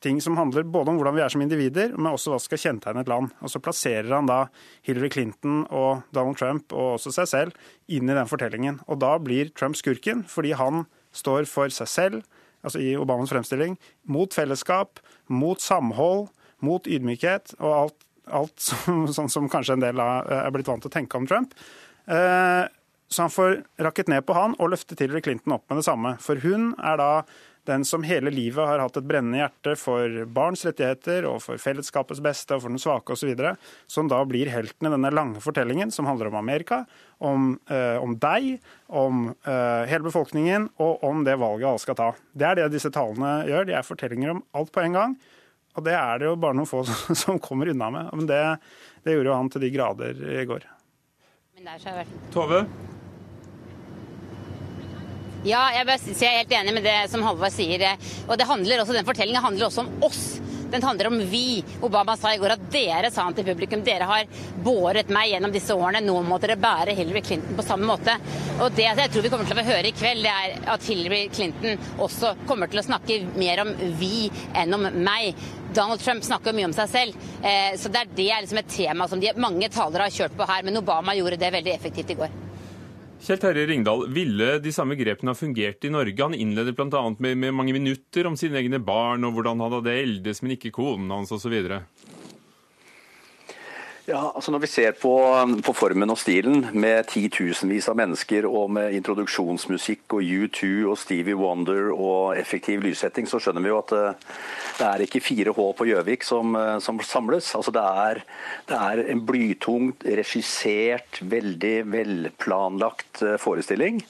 ting som handler både om hvordan vi er som individer, men også hva som skal kjennetegne et land. Og Så plasserer han da Hillary Clinton og Donald Trump og også seg selv inn i den fortellingen. Og da blir Trump skurken, fordi han står for seg selv, altså i Obamas fremstilling, mot fellesskap, mot samhold, mot ydmykhet og alt, alt som, sånn som kanskje en del er blitt vant til å tenke om Trump. Eh, så han får rakket ned på han og løftet Hillary Clinton opp med det samme. For hun er da den som hele livet har hatt et brennende hjerte for barns rettigheter og for fellesskapets beste og for den svake osv., som da blir helten i denne lange fortellingen som handler om Amerika, om, eh, om deg, om eh, hele befolkningen og om det valget alle skal ta. Det er det disse talene gjør. De er fortellinger om alt på en gang. Og det er det jo bare noen få som kommer unna med. Men det, det gjorde jo han til de grader i går. Tove? Ja, jeg, er helt enig med det som Halvard sier. Og det handler også, Den fortellingen handler også om oss. Den handler om vi. Obama sa i går at dere sa han til publikum dere har båret meg gjennom disse årene. Nå må dere bære Hillary Clinton på samme måte. Og det jeg tror vi kommer til å høre i kveld, det er at Hillary Clinton også kommer til å snakke mer om vi enn om meg. Donald Trump snakker mye om seg selv, eh, så det er det liksom et tema som de, mange talere har kjørt på her. Men Obama gjorde det veldig effektivt i går. Kjell Terje Ringdal, ville de samme grepene ha fungert i Norge? Han innleder bl.a. Med, med mange minutter om sine egne barn og hvordan han hadde eldes, men ikke konen hans osv. Ja, altså Når vi ser på, på, formen og stilen, med titusenvis av mennesker og med introduksjonsmusikk og U2 og Stevie Wonder og effektiv lyssetting, så skjønner vi jo at eh, det er ikke 4H på Gjøvik som, eh, som, samles. Altså det er, det er en blytungt, regissert, veldig velplanlagt eh, forestilling.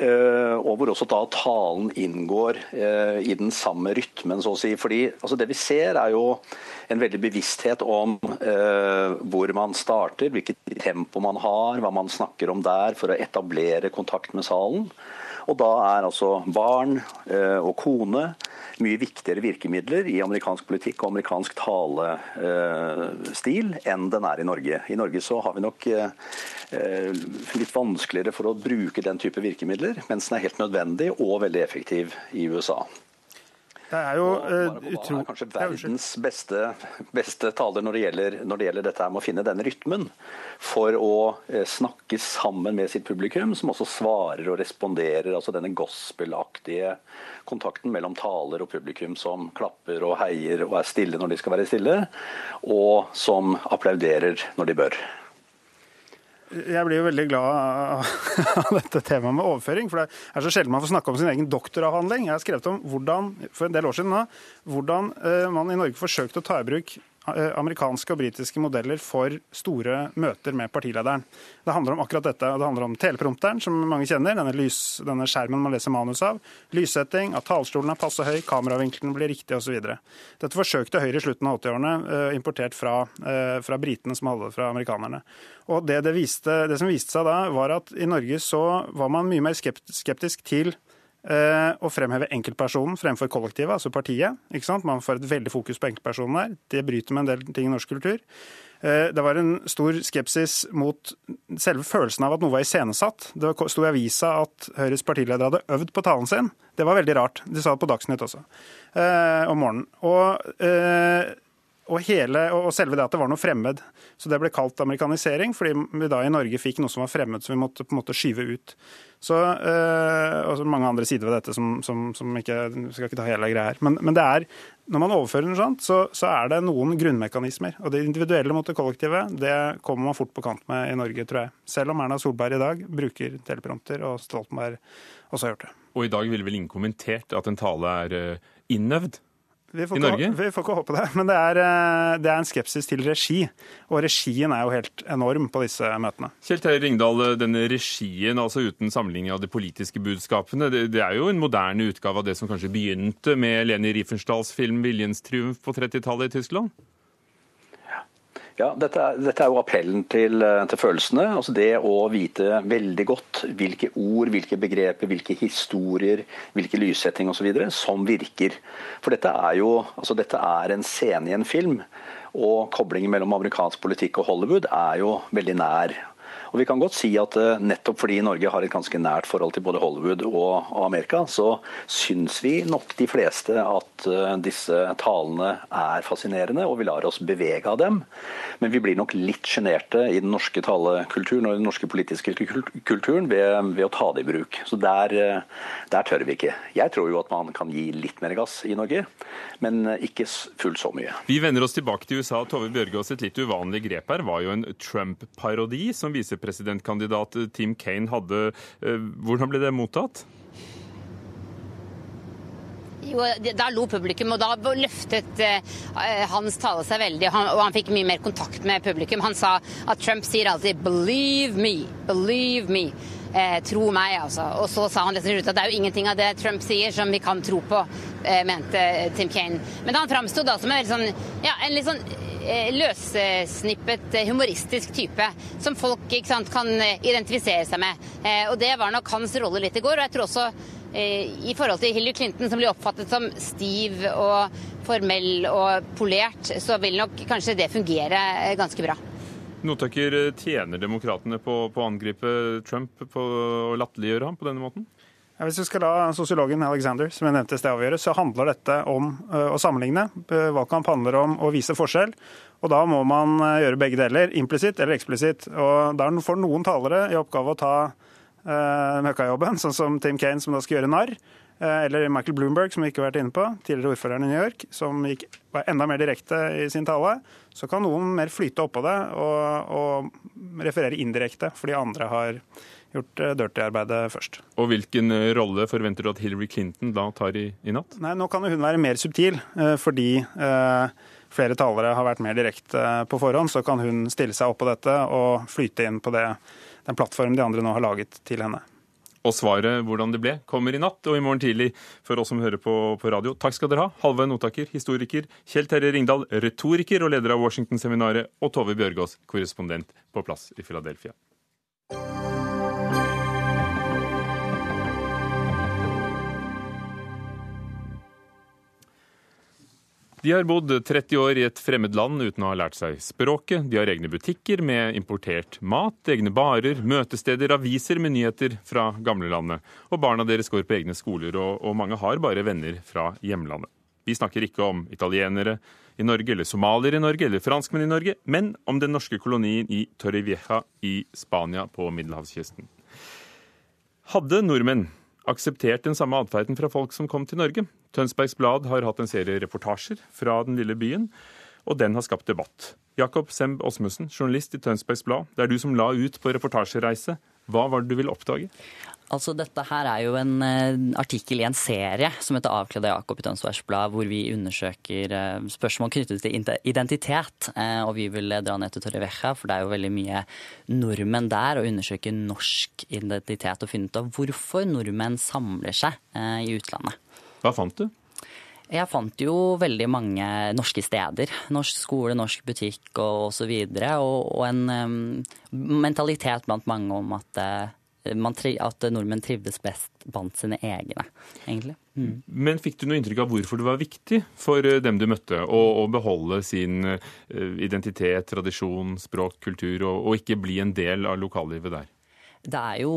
Eh, og hvor også da talen inngår eh, i den samme rytmen, så å si. Fordi altså det vi ser er jo en veldig bevissthet om uh, hvor man starter, hvilket tempo man har, hva man snakker om der for å etablere kontakt med salen. Og da er altså barn uh, og kone mye viktigere virkemidler i amerikansk politikk og amerikansk talestil enn den er i Norge. I Norge så har vi nok eh, litt vanskeligere for å bruke den type virkemidler, mens den er helt nødvendig og veldig effektiv i USA. Det er jo uh, er kanskje verdens beste, beste taler når det, gjelder, når det gjelder dette med å finne denne rytmen. For å uh, snakke sammen med sitt publikum, som også svarer og responderer. Altså denne gospelaktige kontakten mellom taler og publikum som klapper og heier og er stille når de skal være stille, og som applauderer når de bør. Jeg blir jo veldig glad av dette temaet med overføring. For det er så sjelden man får snakke om sin egen doktoravhandling. Jeg har skrevet om hvordan, for en del år siden nå, hvordan eh, man i Norge forsøkte å ta i bruk amerikanske og britiske modeller for store møter med partilederen. Det handler om akkurat dette. Det handler om teleprompteren, som mange kjenner, denne, lys, denne skjermen man leser manus av. Lyssetting, at talerstolen er passe høy, kameravinkelen blir riktig osv. Dette forsøkte Høyre i slutten av 80-årene, eh, importert fra, fra britene som hadde det fra amerikanerne. Og det, det, viste, det som viste seg da, var at i Norge så var man mye mer skeptisk til Eh, å fremheve enkeltpersonen fremfor kollektivet, altså partiet. Ikke sant? Man får et veldig fokus på enkeltpersonen der. Det bryter med en del ting i norsk kultur. Eh, det var en stor skepsis mot selve følelsen av at noe var iscenesatt. Det sto i avisa at Høyres partileder hadde øvd på talen sin. Det var veldig rart. De sa det på Dagsnytt også eh, om morgenen. Og, og, hele, og selve det at det var noe fremmed. Så det ble kalt amerikanisering, fordi vi da i Norge fikk noe som var fremmed, som vi måtte på en måte skyve ut. Så, øh, og så mange andre sider ved dette som, som, som ikke skal ikke ta hele greia her. Men, men, det er, når man overfører noe sånt, så, så, er det noen grunnmekanismer. Og det individuelle mot det kollektive det kommer man fort på kant med i Norge, tror jeg. Selv om Erna Solberg i dag bruker teleprompter, og Stoltenberg også har gjort det. Og i dag ville vel ingen kommentert at en tale er øh, innøvd? Vi får, ikke, vi får ikke håpe det. Men det er, eh, det er, en skepsis til regi. Og regien er jo helt enorm på disse møtene. Kjell Terje Ringdal, denne regien, altså uten sammenligning av de politiske budskapene, det, det, er jo en moderne utgave av det som kanskje begynte med Leni Riefenstahls film 'Viljens triumf' på 30-tallet i Tyskland? Ja, dette er, dette er, jo appellen til, eh, til, følelsene. altså Det å vite veldig godt hvilke ord, hvilke begreper, hvilke historier, hvilke lyssetting osv. som virker. For dette er jo altså dette er en scene i en film. Og koblingen mellom amerikansk politikk og Hollywood er jo veldig nær. Og vi kan godt si at eh, nettopp fordi Norge har et ganske nært forhold til både Hollywood og Amerika, så syns vi nok de fleste at eh, disse talene er fascinerende, og vi lar oss bevege av dem. Men vi blir nok litt sjenerte i den norske talekulturen og den norske politiske kulturen ved, ved å ta det i bruk. Så der, eh, der, tør vi ikke. Jeg tror jo at man kan gi litt mer gass i Norge, men ikke fullt så mye. Vi vender oss tilbake til USA. Tove Bjørgaas et litt uvanlig grep her var jo en Trump-parodi som viser visepresidentkandidat Tim Kane hadde. Eh, hvordan ble det mottatt? Jo, Da lo publikum, og da løftet eh, hans tale seg veldig. Han, og han, fikk mye mer kontakt med publikum. Han sa at Trump sier alltid 'believe me', 'believe me'. Eh, tro meg, altså. Og så sa han at det er jo ingenting av det Trump sier som vi kan tro på, eh, mente Tim Kane. Men han framsto da som en, sånn, ja, en litt sånn Eh, løssnippet, eh, humoristisk type som folk sant, kan eh, identifisere seg med. Og Det var nok hans rolle litt i går. og jeg tror også i forhold til Hillary Clinton, som blir oppfattet som stiv og formell og polert, så vil nok kanskje det fungere ganske bra. Notaker, tjener demokratene på, å angripe Trump å latterliggjøre ham på denne måten? Hvis vi skal la sosiologen Alexander som jeg nevnte sted avgjøre, så handler dette om uh, å sammenligne. Valgkamp handler om å vise forskjell. Og da må man gjøre begge deler, implisitt eller eksplisitt. Og da får noen talere i oppgave å ta uh, møkkajobben, sånn som Tim Kane, som da skal gjøre narr. Eller Michael Bloomberg, som vi ikke har vært inne på, tidligere ordføreren i New York, som gikk, var enda mer direkte i sin tale. Så kan noen mer flyte oppå det og, og referere indirekte, fordi andre har gjort eh, dirty-arbeidet først. Og Hvilken eh, rolle forventer du at Hillary Clinton da tar i, i natt? Nei, Nå kan hun være mer subtil, eh, fordi flere talere har vært mer direkte på forhånd. Så kan hun stille seg opp på dette og flyte inn på det, den plattformen de andre nå har laget til henne. Og svaret hvordan det ble, kommer i natt og i morgen tidlig for oss som hører på, på radio. Takk skal dere ha, Halve Notaker, historiker, Kjell Terje Ringdal, retoriker og leder av Washington-seminaret, og Tove Bjørgaas, korrespondent på plass i Philadelphia. De har bodd 30 år i et fremmed land uten å ha lært seg språket. De har egne butikker med importert mat, egne barer, møtesteder, aviser med nyheter fra gamlelandet. Og barna deres går på egne skoler, og, og mange har bare venner fra hjemlandet. Vi snakker ikke om italienere i Norge, eller somaliere i Norge, eller franskmenn i Norge, men om den norske kolonien i Torrevieja i Spania på middelhavskysten. Hadde nordmenn akseptert den samme atferden fra folk som kom til Norge. Tønsbergs Blad har hatt en serie reportasjer fra den lille byen, og den har skapt debatt. Jakob Semb Osmussen, journalist i Tønsbergs Blad, det er du som la ut på reportasjereise. Hva var det du ville oppdage? Altså, Dette her er jo en uh, artikkel i en serie som heter 'Avkledd av Jakob' i Tønsbergs Blad, hvor vi undersøker uh, spørsmål knyttet til identitet. Uh, og vi vil dra ned til Torrevieja, for det er jo veldig mye nordmenn der, og undersøke norsk identitet og finne ut av hvorfor nordmenn samler seg i utlandet. Hva fant du? Jeg fant jo veldig mange norske steder. Norsk skole, norsk butikk og osv. Og, og, og en um, mentalitet blant mange om at man, at nordmenn trivdes best blant sine egne, egentlig. Mm. Men fikk du noe inntrykk av hvorfor det var viktig for eh, dem du møtte å, å beholde sin uh, identitet, tradisjon, språk, kultur, og, og ikke bli en del av lokallivet der? Det er jo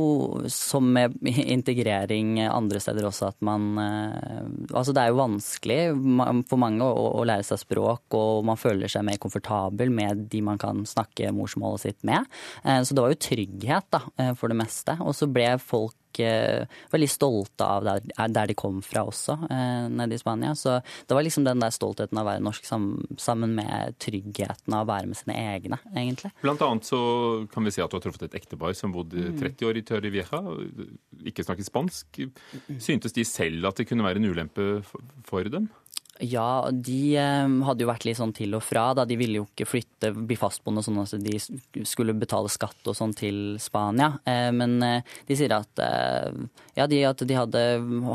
som med integrering andre steder også at man eh, Altså det er jo vanskelig for mange å, å, lære seg språk, og man føler seg mer komfortabel med de man kan snakke morsmålet sitt med. Eh, så det var jo trygghet da, eh, for det meste. Og så ble folk Eh, veldig stolte av der, der, de kom fra også, eh, nede i Spania. Så det var liksom den der stoltheten av å være norsk sammen med tryggheten av å være med sine egne, egentlig. Blant annet så kan vi si at du har truffet et ektepar som bodde 30 mm. år i Torrevieja, ikke snakket spansk. Syntes de selv at det kunne være en ulempe for dem? Ja, de eh, hadde jo vært litt sånn til og fra. da De ville jo ikke flytte, bli fastboende sånn at de skulle betale skatt og sånn til Spania. Eh, men eh, de sier at, ja, de, at de hadde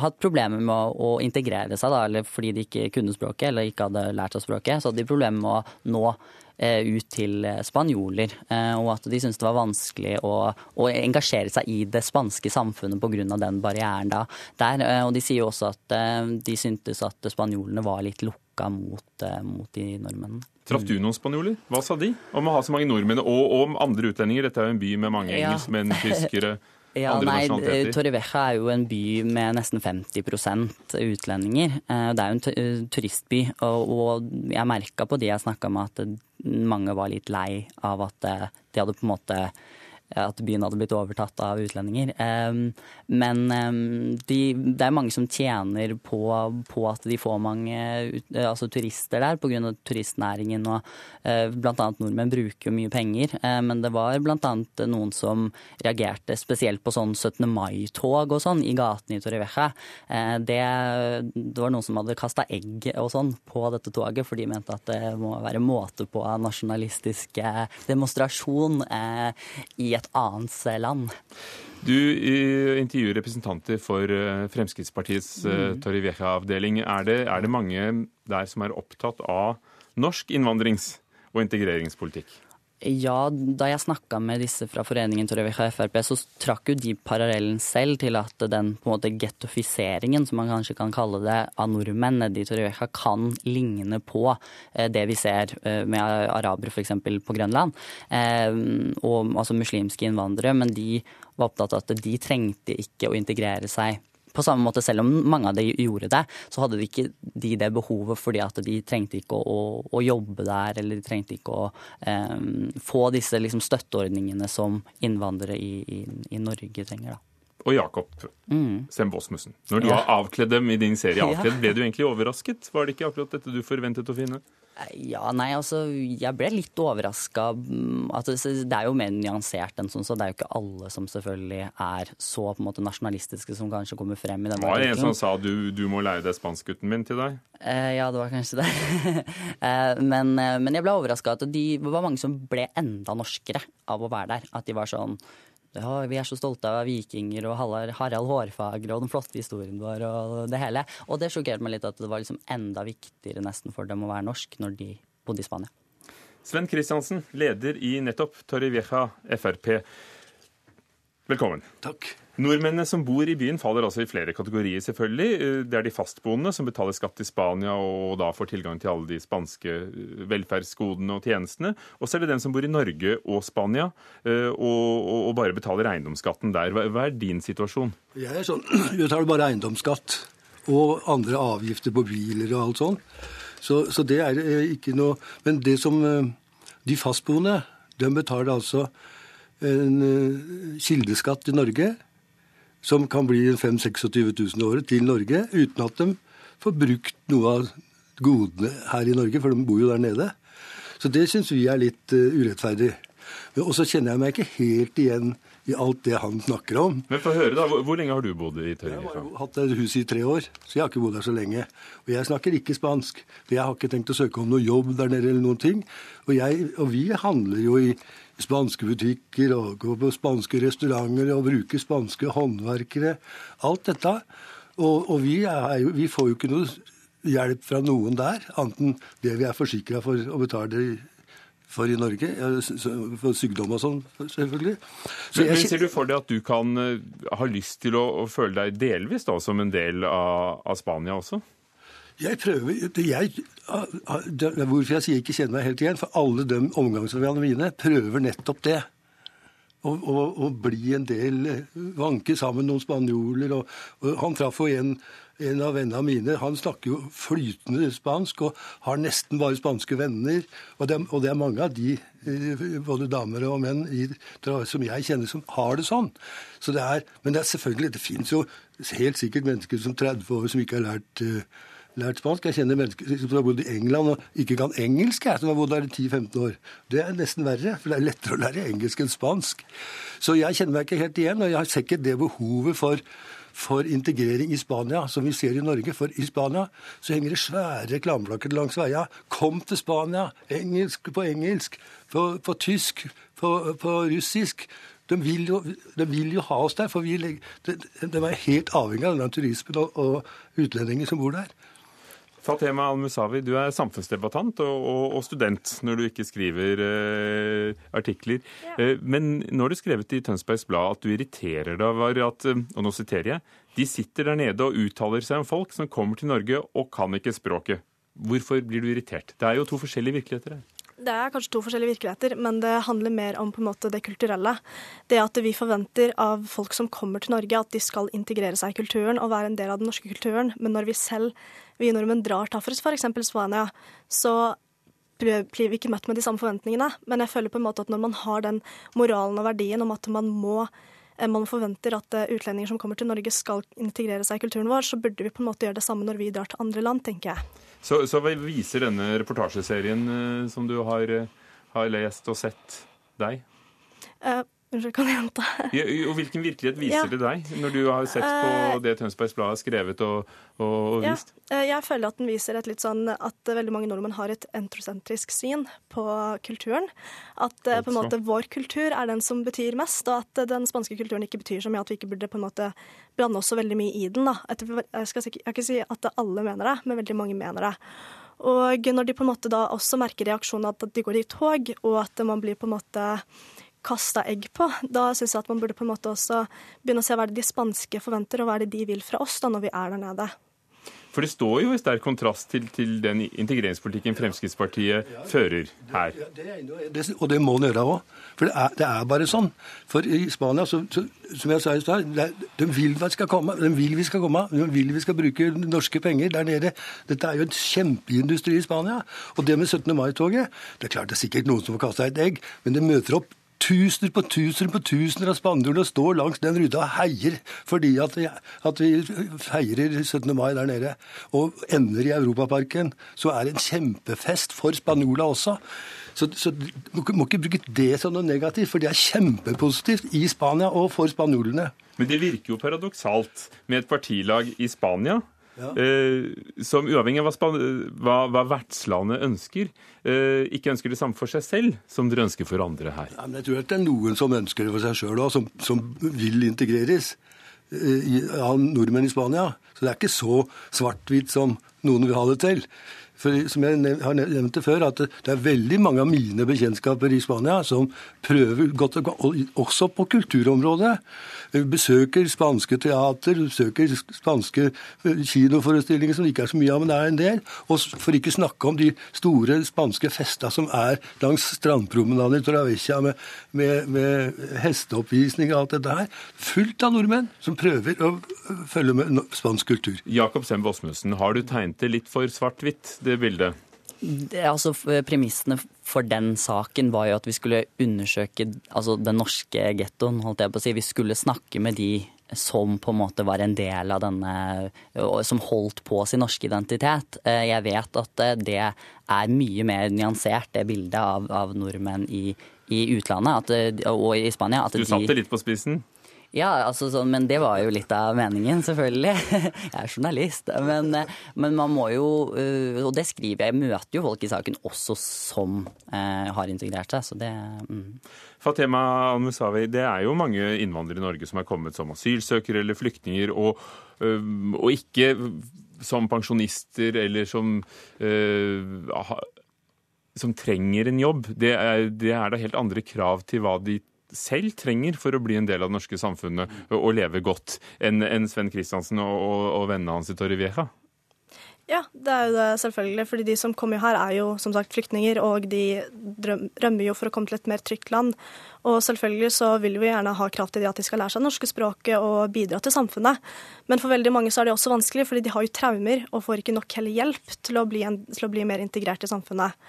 hatt problemer med å, å integrere seg, da, eller fordi de ikke kunne språket eller ikke hadde lært seg språket. Så hadde de problemer med å nå ut til eh, spanjoler. Eh, og at de syntes det var vanskelig å, å, engasjere seg i det spanske samfunnet pga. den barrieren da, der. Og de sier jo også at de syntes at spanjolene var litt lukka mot, mot de nordmennene. Traff du noen spanjoler? Hva sa de om å ha så mange nordmenn og, og andre utlendinger? Dette er jo en by med mange ja. engelskmenn, tyskere Ja, nei, Torrevieja er jo en by med nesten 50% utlendinger. Det er jo en turistby, og jeg merka på de jeg snakka med at mange var litt lei av at eh, de hadde på en måte at byen hadde blitt overtatt av utlendinger. Men de, det er mange som tjener på, på, at de får mange altså turister der pga. turistnæringen. og eh, Bl.a. nordmenn bruker mye penger. Eh, men det var bl.a. noen som reagerte spesielt på sånn 17. mai-tog og sånn i gatene i Torrevieja. Eh, det, det, var noen som hadde kasta egg og sånn på dette toget, for de mente at det må være måte på nasjonalistisk demonstrasjon i et annet land. Du intervjuer representanter for eh, Fremskrittspartiets eh, mm. Torrevieja-avdeling. Er, er, det mange der som er opptatt av norsk innvandrings- og integreringspolitikk? Ja, da jeg snakka med disse fra foreningen Torrevieja Frp, så trakk jo de parallellen selv til at den på en måte gettofiseringen, som man kanskje kan kalle det, av nordmenn nede i Torrevieja kan ligne på eh, det vi ser eh, med arabere f.eks. på Grønland, eh, og altså muslimske innvandrere. Men de var opptatt av at de trengte ikke å integrere seg på samme måte, selv om mange av de gjorde det, så hadde de ikke de det behovet fordi at de trengte ikke å, å, å jobbe der, eller de trengte ikke å um, få disse liksom, støtteordningene som innvandrere i, i, i Norge trenger. da og Jakob mm. Sem-Bosmussen. Når du ja. har avkledd dem i din serie Avkledd, ble du egentlig overrasket? Var det ikke akkurat dette du forventet å finne? Ja, nei, altså jeg ble litt overraska. Altså, det er jo mer nyansert enn sånn, så det er jo ikke alle som selvfølgelig er så på en måte nasjonalistiske som kanskje kommer frem i denne Det var en som sa du, du må lære deg spansk, gutten min, til deg? Eh, ja, det var kanskje det. eh, men, eh, men, jeg ble overraska at de var mange som ble enda norskere av å være der. At de var sånn ja, vi er så stolte av vikinger og Harald Hårfagre og den flotte historien vår og det hele. Og det sjokkerte meg litt at det var liksom enda viktigere nesten for dem å være norsk når de bodde i Spania. Sven Kristiansen, leder i nettopp Torrevieja Frp. Velkommen. Takk. Nordmennene som bor i byen faller altså i flere kategorier, selvfølgelig. Det er de fastboende som betaler skatt i Spania og da får tilgang til alle de spanske eh, velferdsgodene og tjenestene. Og så er det den som bor i Norge og Spania eh, og, og bare betaler eiendomsskatten der. Hva, er din situasjon? Jeg er sånn, jeg betaler bare eiendomsskatt og andre avgifter på biler og alt sånt. Så, så det er eh, ikke noe Men det som de fastboende, de betaler altså en kildeskatt i Norge som kan bli 5 26 000 året til Norge, uten at de får brukt noe av godene her i Norge, for de bor jo der nede. Så det syns vi er litt uh, urettferdig. Og så kjenner jeg meg ikke helt igjen i alt det han snakker om. Men få høre, da. Hvor lenge har du bodd i Tøyen? Jeg har hatt et hus i tre år, så jeg har ikke bodd der så lenge. Og jeg snakker ikke spansk. For jeg har ikke tenkt å søke om noe jobb der nede eller noen ting. Og, jeg, og vi handler jo i spanske butikker og går på spanske restauranter og bruker spanske håndverkere. Alt dette. Og, og vi, jo, vi, får jo ikke noe hjelp fra noen der, annet enn det vi er forsikra for å betale for i Norge. For sykdom og sånn, selvfølgelig. Så Men, jeg, Ser du for deg at du kan uh, ha lyst til å, å, føle deg delvis da, som en del av, av Spania også? Jeg prøver jeg, Hvorfor jeg sier ikke kjenner meg helt igjen? For alle de omgangsrevyene mine prøver nettopp det. Å, å, å, bli en del eh, Vanke sammen noen spanjoler. Og, og han traff jo en en av vennene mine han snakker jo flytende spansk og har nesten bare spanske venner. Og det, og det er mange av de, eh, både damer og menn, i, som jeg kjenner, som har det sånn. Så det er, men det er selvfølgelig, det fins jo helt sikkert mennesker som 30 år som ikke har lært, uh, lært spansk. Jeg kjenner mennesker som har bodd i England og ikke kan engelsk, jeg, som har bodd der i 10-15 år. Det er nesten verre, for det er lettere å lære engelsk enn spansk. Så jeg kjenner meg ikke helt igjen, og jeg ser ikke det behovet for for integrering i Spania som vi ser i Norge. For i Spania så henger det svære reklameblokker langs veia. Kom til Spania! Engelsk på engelsk, på, på tysk, på, på, russisk. De vil, jo, de vil, jo, ha oss der, for vi, de, de er helt avhengig av denne turismen og, og utlendinger som bor der. Fatema Al-Musawi, du er samfunnsdebattant og, og, og, student når du ikke skriver uh, artikler. Ja. Uh, men nå har du skrevet i Tønsbergs Blad at du irriterer deg over at eh, og nå siterer jeg, de sitter der nede og uttaler seg om folk som kommer til Norge og kan ikke språket. Hvorfor blir du irritert? Det er jo to forskjellige virkeligheter her. Det er kanskje to forskjellige virkeligheter, men det handler mer om på en måte det kulturelle. Det at vi forventer av folk som kommer til Norge, at de skal integrere seg i kulturen og være en del av den norske kulturen. Men når vi selv, vi nordmenn, drar til f.eks. Spania, så blir vi ikke møtt med de samme forventningene. Men jeg føler på en måte at når man har den moralen og verdien om at man må man forventer at eh, utlendinger som kommer til Norge skal integrere seg i kulturen vår, så burde vi på en måte gjøre det samme når vi drar til andre land, tenker jeg. Så, så viser denne reportasjeserien eh, som du har, har lest og sett, deg? Unnskyld, kan jeg gjenta? ja, og Hvilken virkelighet viser ja. det deg, når du har sett på eh, det Tønsbergs Blad har skrevet og, og, vist? Ja. Eh, jeg føler at den viser et litt sånn at veldig mange nordmenn har et entrosentrisk syn på kulturen. At altså. på en måte vår kultur er den som betyr mest, og at den spanske kulturen ikke betyr så mye at vi ikke burde på en måte blande oss så veldig mye i den. Da. Jeg skal ikke si at alle mener det, men veldig mange mener det. Og når de på en måte da også merker reaksjonen at de går i tog, og at man blir på en måte kasta egg på. Da syns jeg at man burde på en måte også begynne å se hva er det de spanske forventer, og hva er det de vil fra oss da når vi er der nede. For det står jo i sterk kontrast til, til den integreringspolitikken Fremskrittspartiet ja, fører her. Det, det og det må den gjøre òg. For det er, det er, bare sånn. For i Spania, så, så, som jeg sa i stad, de vil vi skal komme. De vil vi skal komme. De vil vi skal bruke norske penger der nede. Dette er jo en kjempeindustri i Spania. Og det med 17. mai-toget Det er klart det er sikkert noen som får kasta et egg, men det møter opp tusener på tusener på tusener av spanjoler står langs den ruta og heier fordi at vi, at vi, feirer 17. mai der nede. Og ender i Europaparken. Så er det en kjempefest for spanjola også. Så, så du må ikke bruke det som noe negativt, for det er kjempepositivt i Spania og for spanjolene. Men det virker jo paradoksalt med et partilag i Spania ja. Eh, som uavhengig av hva, hva, hva vertslandet ønsker, eh, ikke ønsker det samme for seg selv som dere ønsker for andre her. Ja, men jeg tror at det er noen som ønsker det for seg sjøl òg, som, som, vil integreres eh, av nordmenn i Spania. Så det er ikke så svart-hvitt som noen vil ha det til. For som jeg har nevnt det før, at det er veldig mange av mine bekjentskaper i Spania som prøver godt, også på kulturområdet. Besøker spanske teater, besøker spanske eh, kinoforestillinger som det ikke er så mye av, men det er en del. Og for ikke snakke om de store spanske festa som er langs strandpromenaden i Torravecchia med, med, med hesteoppvisning og alt dette her. Fullt av nordmenn som prøver å følge med spansk kultur. Jakob Semb Åsmundsen, har du tegnet det litt for svart-hvitt? Det bildet? Det, altså, premissene for den saken var jo at vi skulle undersøke altså, den norske gettoen. holdt jeg på å si. Vi skulle snakke med de som på en måte var en del av denne Som holdt på sin norske identitet. Jeg vet at det er mye mer nyansert, det bildet av, av nordmenn i, i utlandet at, og i Spania. du satte det litt på spissen? Ja, altså, så, men det var jo litt av meningen, selvfølgelig. Jeg er journalist. Men, men, man må jo, øh, og det skriver jeg, møter jo folk i saken også som eh, har integrert seg. så det... Mm. Fatema Al-Musawi, det er jo mange innvandrere i Norge som er kommet som asylsøkere eller flyktninger, og, øh, og ikke som pensjonister eller som øh, som trenger en jobb. Det er, det er da helt andre krav til hva de selv trenger for å bli en del av det norske samfunnet og leve godt, enn en Sven Kristiansen og, og, og vennene hans i Torrevieja? Ja, det er jo det selvfølgelig. fordi de som kommer her er jo som sagt flyktninger, og de rømmer jo for å komme til et mer trygt land. Og selvfølgelig så vil vi gjerne ha krav til de at de skal lære seg det norske språket og bidra til samfunnet. Men for veldig mange så er det også vanskelig, fordi de har jo traumer og får ikke nok heller hjelp til å bli, en, til å bli mer integrert i samfunnet.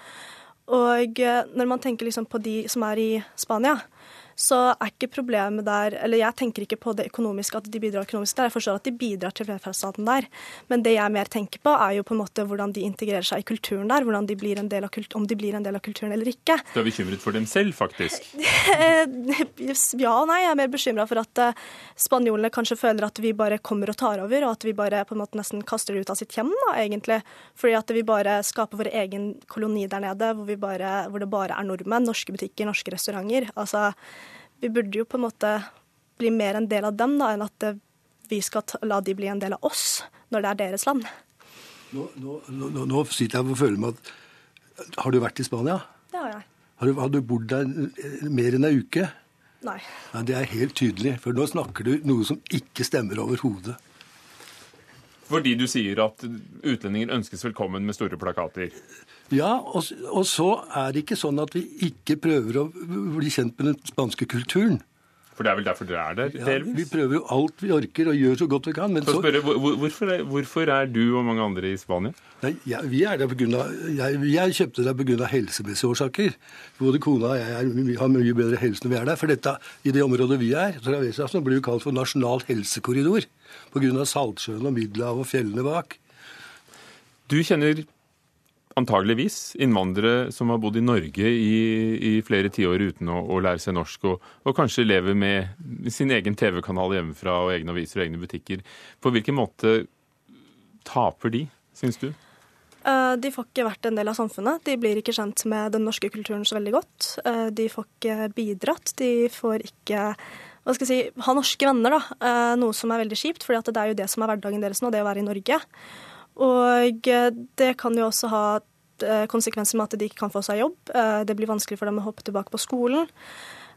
Og eh, når man tenker liksom på de som er i Spania, så er ikke problemet der Eller jeg tenker ikke på det økonomiske, at de bidrar økonomisk der. Jeg forstår at de bidrar til velferdsstaten der. Men det jeg mer tenker på, er jo på en måte hvordan de integrerer seg i kulturen der. hvordan de blir en del av om de blir en del av kulturen eller ikke. Du er bekymret for dem selv, faktisk? ja og nei. Jeg er mer bekymra for at uh, spanjolene kanskje føler at vi bare kommer og tar over, og at vi bare på en måte nesten kaster det ut av sitt hjem, da, egentlig. Fordi at vi bare skaper vår egen koloni der nede, hvor, bare, hvor det bare er nordmenn, norske butikker, norske restauranter. Altså, vi burde jo på en måte bli mer en del av dem, da, enn at vi skal la de bli en del av oss når det er deres land. Nå, nå, nå, nå sitter jeg og føler meg at Har du vært i Spania? Det har jeg. Har du, har du bodd der mer enn ei uke? Nei. Nei. Det er helt tydelig, for nå snakker du noe som ikke stemmer overhodet. Fordi du sier at utlendinger ønskes velkommen med store plakater? Ja, og, og, så er det ikke sånn at vi ikke prøver å bli kjent med den spanske kulturen. For det er vel derfor dere er der? Ja, vi prøver jo alt vi orker og gjør så godt vi kan. Men så, spørre, hvorfor, er, hvorfor, er, du og mange andre i Spania? Nei, ja, vi er der på grunn av, jeg, jeg kjøpte der pga. helsemessige årsaker. Både kona og jeg er, har mye bedre helse når vi er der. For dette, i det området vi er, Travesa, blir jo kalt for nasjonal helsekorridor. Pga. Saltsjøen og Middelhavet og fjellene bak. Du kjenner antageligvis innvandrere som har bodd i Norge i, i flere tiår uten å, å, lære seg norsk, og, og, kanskje lever med sin egen TV-kanal hjemmefra og egne aviser og egne butikker. På hvilken måte taper de, syns du? Eh, de får ikke vært en del av samfunnet. De blir ikke kjent med den norske kulturen så veldig godt. Eh, de får ikke bidratt. De får ikke hva skal jeg si, ha norske venner, da. Eh, noe som er veldig kjipt, for det er jo det som er hverdagen deres nå, det å være i Norge. Og det kan jo også ha Eh, konsekvenser med at de ikke kan få seg jobb. Eh, det blir vanskelig for dem å hoppe tilbake på skolen.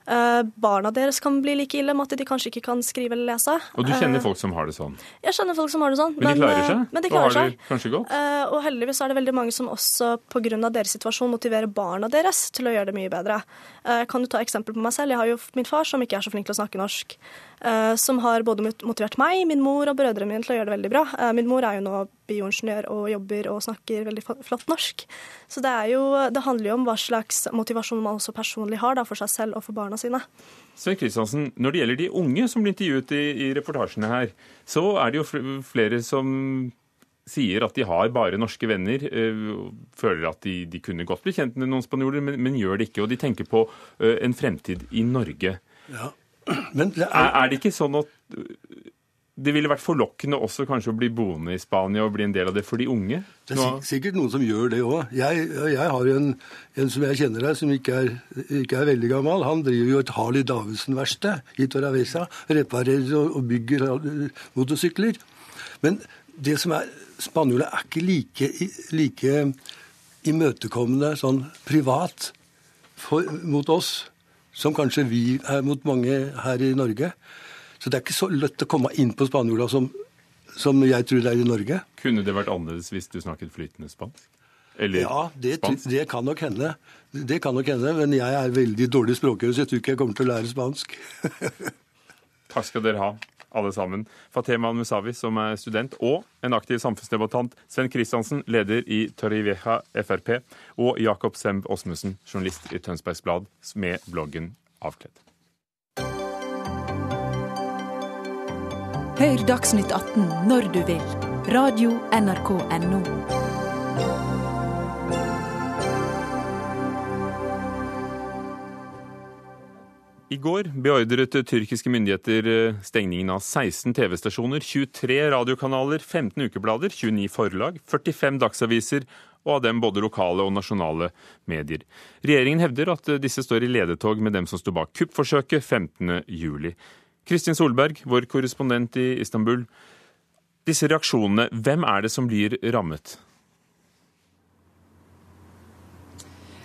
Uh, barna deres kan bli like ille med at de kanskje ikke kan skrive eller lese. Og du kjenner uh, folk som har det sånn? Jeg kjenner folk som har det sånn. Men, de klarer seg? Men de klarer og har det kanskje godt? Uh, og heldigvis er det veldig mange som også pga. deres situasjon motiverer barna deres til å gjøre det mye bedre. kan du ta eksempel på meg selv? Jeg har jo min far som ikke er så flink til å snakke norsk. som har både motivert meg, min mor og brødrene mine til å gjøre det veldig bra. min mor er jo nå bioingeniør og jobber og snakker veldig flott norsk. Så det, jo, det handler jo om hva slags motivasjon man også personlig har da, for seg selv og for barna sine. Svein Kristiansen, Når det gjelder de unge som blir intervjuet i, i reportasjene her, så er det jo flere som sier at de har bare norske venner, øh, føler at de, de, kunne godt bli kjent med noen spanjoler, men, men, gjør det ikke. Og de tenker på øh, en fremtid i Norge. Ja. Er... Er, er... det ikke sånn at det ville vært forlokkende også kanskje å bli boende i Spania og bli en del av det for de unge? Det er sikkert noen som gjør det òg. Jeg, jeg, har en, en, som jeg kjenner her, som ikke er, ikke er, veldig gammel. Han driver jo et Harley Davidsen-verksted i Torravesa. Reparerer og, og bygger motorsykler. Men det som er Spanjoler er ikke like, like imøtekommende sånn privat for, mot oss som kanskje vi er mot mange her i Norge. Så det er ikke så lett å komme inn på spanjola som, som jeg tror det er i Norge. Kunne det vært annerledes hvis du snakket flytende spansk? Eller ja, det, det, kan nok hende. Det kan nok hende, Men jeg er veldig dårlig språkøver, så jeg tror ikke jeg kommer til å lære spansk. Takk skal dere ha, alle sammen. Fatema Musavi, som er student og en aktiv samfunnsdebattant. Sven Kristiansen, leder i Torrivieja Frp. Og Jakob Semb Åsmussen, journalist i Tønsbergs Blad, med bloggen Avkledd. Hør Dagsnytt 18 når du vil. Radio NRK Radio.nrk.no. I går beordret tyrkiske myndigheter eh, stengningen av 16 TV-stasjoner, 23 radiokanaler, 15 ukeblader, 29 forlag, 45 dagsaviser og av dem både lokale og nasjonale medier. Regjeringen hevder at disse står i ledetog med dem som sto bak kuppforsøket 15.07. Kristin Solberg, vår korrespondent i Istanbul. Disse reaksjonene, hvem er det som blir rammet?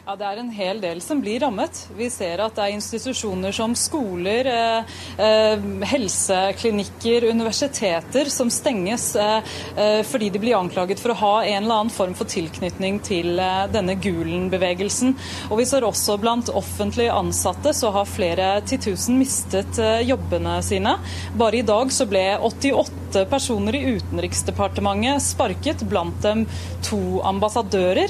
Ja, Det er en hel del som blir rammet. Vi ser at det er institusjoner som skoler, eh, eh, helseklinikker, universiteter som stenges eh, eh, fordi de blir anklaget for å ha en eller annen form for tilknytning til eh, denne Gulen-bevegelsen. Og Vi ser også blant offentlig ansatte så har flere titusen mistet eh, jobbene sine. Bare i dag så ble 88 personer i Utenriksdepartementet sparket, blant dem to ambassadører.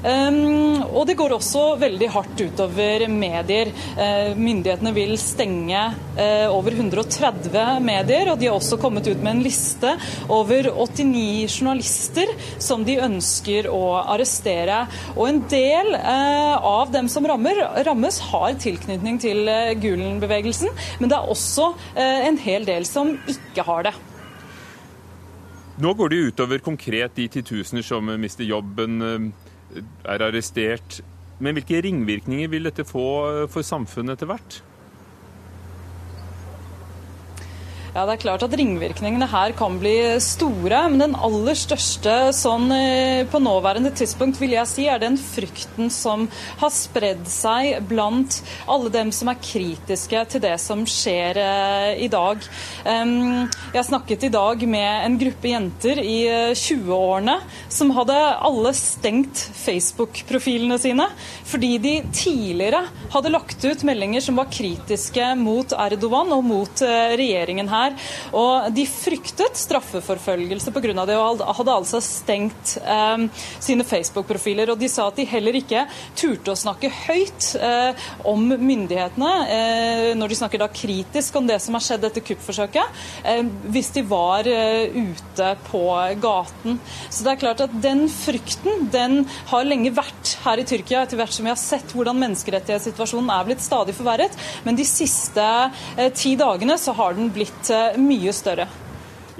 Um, og det går også veldig hardt utover medier. Uh, myndighetene vil stenge uh, over 130 medier, og de har også kommet ut med en liste over 89 journalister som de ønsker å arrestere. Og en del uh, av dem som rammer, rammes, har tilknytning til Gulen-bevegelsen, men det er også en hel del som ikke har det. Nå går det utover konkret de titusener som mister jobben er arrestert. Men hvilke ringvirkninger vil dette få for samfunnet etter hvert? Ja, det er klart at Ringvirkningene her kan bli store, men den aller største sånn eh, på nåværende tidspunkt vil jeg si er den frykten som har spredd seg blant alle dem som er kritiske til det som skjer eh, i dag. Jeg snakket i dag med en gruppe jenter i 20-årene eh, som hadde alle stengt Facebook-profilene sine fordi de tidligere hadde lagt ut meldinger som var kritiske mot Erdogan og mot regjeringen her her. Og de fryktet straffeforfølgelse pga. det, og hadde altså stengt eh, sine Facebook-profiler. Og de sa at de heller ikke turte å snakke høyt eh, om myndighetene, eh, når de snakker da kritisk om det som har skjedd etter kuppforsøket, eh, hvis de var eh, ute på gaten. Så det er klart at den frykten, den har lenge vært her i Tyrkia, etter hvert som vi har sett hvordan menneskerettighetssituasjonen er blitt stadig forverret. Men de siste eh, ti dagene så har den blitt mye større.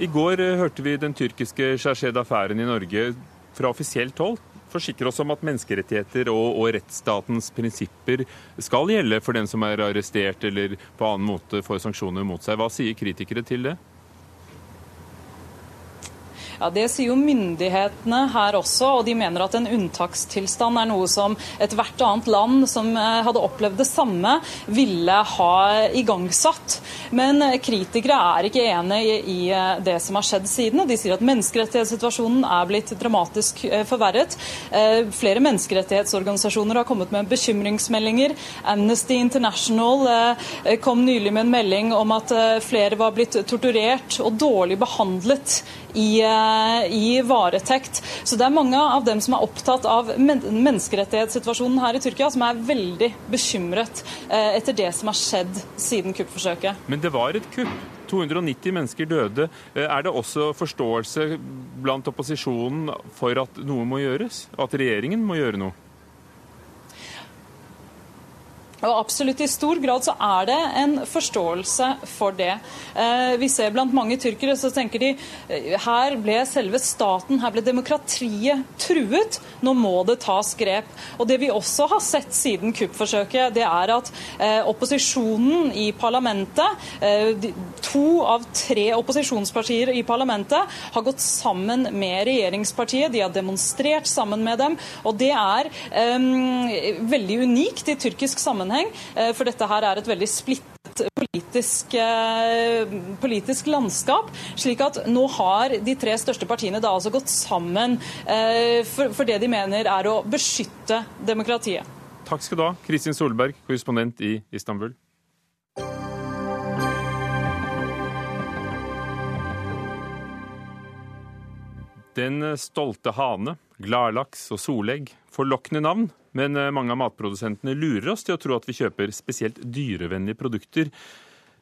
I går eh, hørte vi den tyrkiske Shashed-affæren i Norge fra offisielt hold forsikre oss om at menneskerettigheter og, og, rettsstatens prinsipper skal gjelde for den som er arrestert eller på annen måte får sanksjoner mot seg. Hva sier kritikere til det? Ja, Det sier jo myndighetene her også, og de mener at en unntakstilstand er noe som ethvert annet land som eh, hadde opplevd det samme, ville ha igangsatt. Men eh, kritikere er ikke enig i eh, det som har skjedd siden, de sier at menneskerettighetssituasjonen er blitt dramatisk forverret. Flere menneskerettighetsorganisasjoner har kommet med bekymringsmeldinger. Amnesty International kom nylig med en melding om at flere var blitt torturert og dårlig behandlet i, eh, i, varetekt. Så det er mange av dem som er opptatt av menneskerettighetssituasjonen her i Tyrkia, som er veldig bekymret eh, etter det som har skjedd siden kuppforsøket. Men det var et kupp. 290 mennesker døde. Eh, er det også forståelse blant opposisjonen for at noe må gjøres? At regjeringen må gjøre noe? Og absolutt I stor grad så er det en forståelse for det. Eh, vi ser blant mange tyrkere så tenker de eh, her ble selve staten, her ble demokratiet truet. Nå må det tas grep. Og Det vi også har sett siden kuppforsøket, det er at eh, opposisjonen i parlamentet, to av tre opposisjonspartier i parlamentet, har gått sammen med regjeringspartiet. De har demonstrert sammen med dem. Og det er um, veldig unikt i tyrkisk sammenheng sammenheng. Eh, for dette her er et veldig splittet politisk, eh, politisk, landskap. slik at nå har de tre største partiene da altså gått sammen eh, for, for det de mener er å beskytte demokratiet. Takk skal du ha, Kristin Solberg, korrespondent i Istanbul. Den stolte hane, gladlaks og solegg forlokkende navn, men eh, mange av matprodusentene lurer oss til å tro at vi kjøper spesielt dyrevennlige produkter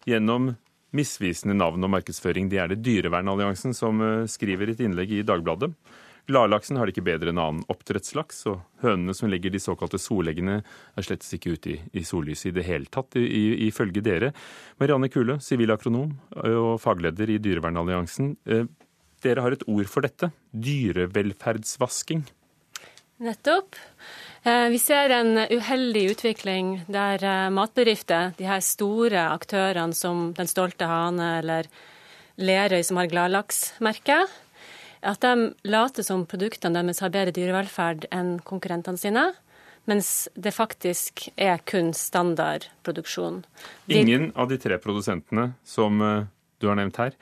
gjennom misvisende navn og markedsføring. Det er det Dyrevernalliansen som eh, skriver et innlegg i Dagbladet. Gladlaksen har det ikke bedre enn annen oppdrettslaks, og hønene som legger de såkalte soleggene, er slett ikke ute i, i sollyset i det hele tatt, ifølge dere. Marianne Kule, sivilakronom og fagleder i Dyrevernalliansen. Eh, dere har et ord for dette. Dyrevelferdsvasking. Nettopp. Eh, vi ser en uheldig utvikling der eh, matbedrifter, de her store aktørene som Den stolte hane eller Lerøy som har Gladlaksmerket, at de later som produktene deres har bedre dyrevelferd enn konkurrentene sine. Mens det faktisk er kun standardproduksjon. Ingen av de tre produsentene som eh, du har nevnt her,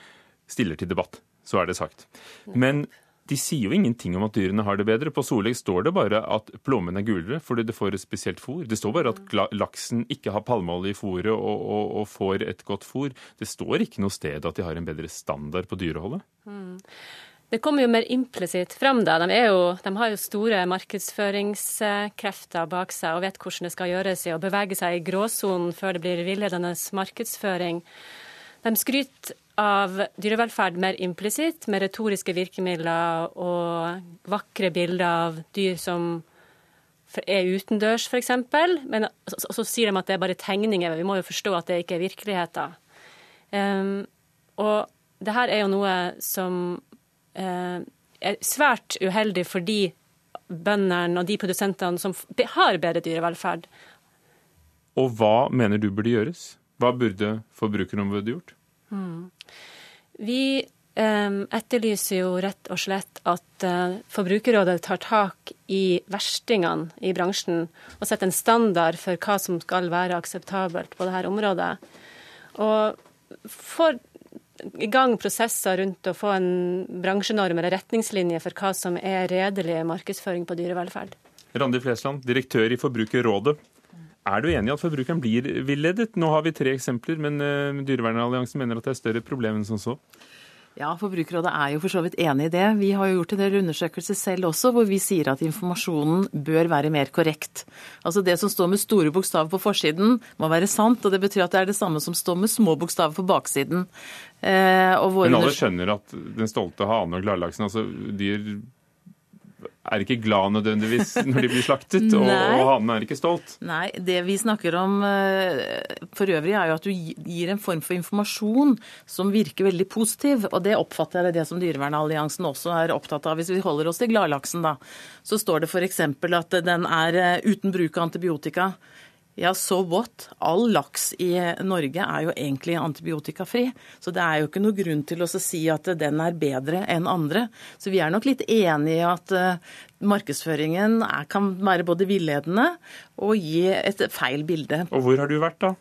stiller til debatt. Så er det sagt. Men de sier jo ingenting om at dyrene har det bedre. På Solegg står det bare at plommen er gulere fordi det får et spesielt fôr. Det står bare at laksen ikke har palmeolje i fôret og, og, og, får et godt fôr. Det står ikke noe sted at de har en bedre standard på dyreholdet. Mm. Det kommer jo mer implisitt fram. da. De, jo, de, har jo store markedsføringskrefter bak seg og vet hvordan det skal gjøres i å bevege seg i gråsonen før det blir villedende markedsføring. De skryter av dyrevelferd mer implisitt, med retoriske virkemidler og vakre bilder av dyr som er utendørs, f.eks. Men så, så, sier de at det er bare tegninger. Vi må jo forstå at det ikke er virkeligheten. Um, og det her er jo noe som uh, er svært uheldig for de bøndene og de produsentene som har bedre dyrevelferd. Og hva mener du burde gjøres? Hva burde Forbrukerombudet gjort? Mm. Vi etterlyser jo rett og slett at uh, Forbrukerrådet tar tak i verstingene i bransjen og setter en standard for hva som skal være akseptabelt på dette området. Og får i gang prosesser rundt å få en bransjenorm eller retningslinje for hva som er redelig markedsføring på dyrevelferd. Randi Flesland, direktør i Forbrukerrådet. Er du enig i at forbrukeren blir villedet? Nå har vi tre eksempler, men uh, Dyrevernalliansen mener at det er større problem enn som så. Ja, Forbrukerrådet er jo for så vidt enig i det. Vi har jo gjort en del undersøkelser selv også, hvor vi sier at informasjonen bør være mer korrekt. Altså Det som står med store bokstaver på forsiden, må være sant. Og det betyr at det er det samme som står med små bokstaver på baksiden. Eh, Men alle skjønner at den stolte hane og gladlaksen, altså dyr er ikke glad nødvendigvis når de blir slaktet, og, og hanen er ikke stolt. Nei, det vi snakker om eh, for øvrig er jo at du gir en form for informasjon som virker veldig positiv. Og det oppfatter jeg det som Dyrevernalliansen også er opptatt av. Hvis vi holder oss til gladlaksen, da, så står det f.eks. at den er eh, uten bruk av antibiotika. Ja, so what? All laks i Norge er jo egentlig antibiotikafri. Så det er jo ikke noe grunn til å si at den er bedre enn andre. Så vi er nok litt enig i at markedsføringen markedsføringen kan være både villedende og gi et feil bilde. Og hvor har du vært, da?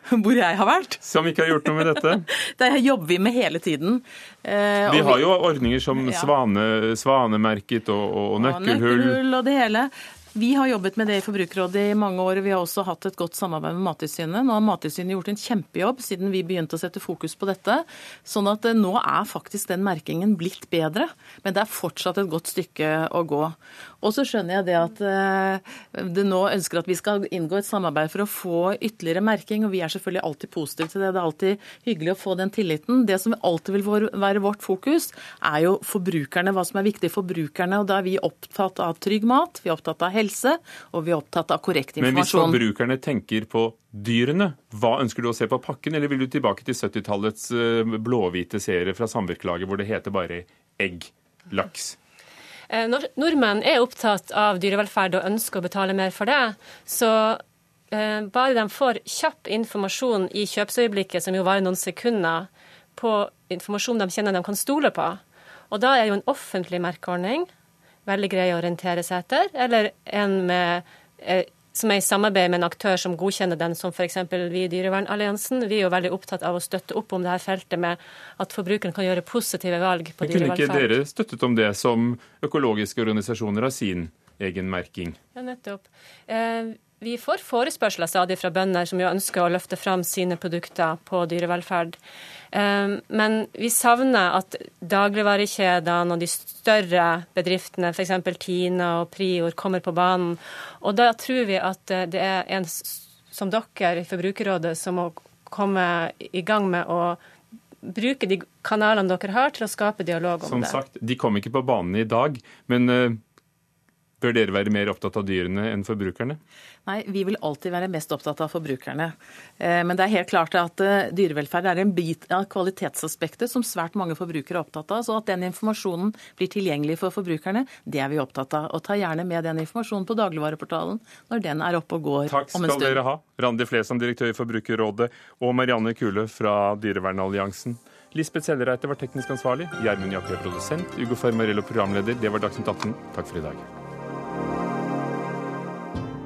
Hvor jeg har vært? Som ikke har gjort noe med dette? det jobber vi med hele tiden. Eh, vi har jo ordninger som ja. svane, svanemerket og, og nøkkelhull. Og nøkkelhull og det hele. Vi har jobbet med det i Forbrukerrådet i mange år. og Vi har også hatt et godt samarbeid med Mattilsynet. Nå har Mattilsynet gjort en kjempejobb siden vi begynte å sette fokus på dette. Sånn at eh, nå er faktisk den merkingen blitt bedre. Men det er fortsatt et godt stykke å gå. Og så skjønner jeg det at eh, det nå ønsker at vi skal inngå et samarbeid for å få ytterligere merking. Og vi er selvfølgelig alltid positive til det. Det er alltid hyggelig å få den tilliten. Det som alltid vil være vårt fokus, er jo forbrukerne. Hva som er viktig for forbrukerne. Og da er vi opptatt av trygg mat. Vi er opptatt av helse, og vi er opptatt av korrekt informasjon. Men hvis forbrukerne tenker på dyrene, hva ønsker du å se på pakken, eller vil du tilbake til 70-tallets eh, blåhvite serie fra Samvirkelaget hvor det heter bare egg, laks? Eh, nordmenn er opptatt av dyrevelferd og ønsker å betale mer for det. Så eh, bare de får kjapp informasjon i kjøpsøyeblikket, som jo varer noen sekunder, på informasjon de kjenner de kan stole på. Og da er jo en offentlig merkeordning veldig grei å orientere seg etter, eller en med, eh, som er i samarbeid med en aktør som godkjenner den, som f.eks. vi i Dyrevernalliansen. Vi er jo veldig opptatt av å støtte opp om dette feltet med at forbrukeren kan gjøre positive valg på dyrevelferd. Kunne ikke dere støttet om det som økologiske organisasjoner har sin egen merking? Ja, nettopp. Eh, vi får forespørsler stadig fra bønder som jo ønsker å løfte fram sine produkter på dyrevelferd. Ehm, men vi savner at dagligvarekjedene og de større bedriftene, f.eks. Tina og Prior, kommer på banen. Og da tror vi at eh, det er en som dere i Forbrukerrådet som må komme i gang med å bruke de kanalene dere har, til å skape dialog om Som det. Som sagt, de kom ikke på banen i dag, men uh, bør dere være mer opptatt av dyrene enn forbrukerne? Nei, vi vil alltid være mest opptatt av forbrukerne. Eh, men det er helt klart at eh, dyrevelferd er en bit av kvalitetsaspektet som svært mange forbrukere er opptatt av. Så at den informasjonen blir tilgjengelig for forbrukerne, det er vi opptatt av. Og ta gjerne med den informasjonen på dagligvareportalen når den er oppe og går Takk om en stund. Takk skal dere ha. Randi Flesland, direktør i Forbrukerrådet, og Marianne Kule fra Dyrevernalliansen. Lisbeth Sellereite var teknisk ansvarlig, Gjermund er produsent, Ugo Fermarello programleder. Det var Dagsnytt 18. Takk for i dag.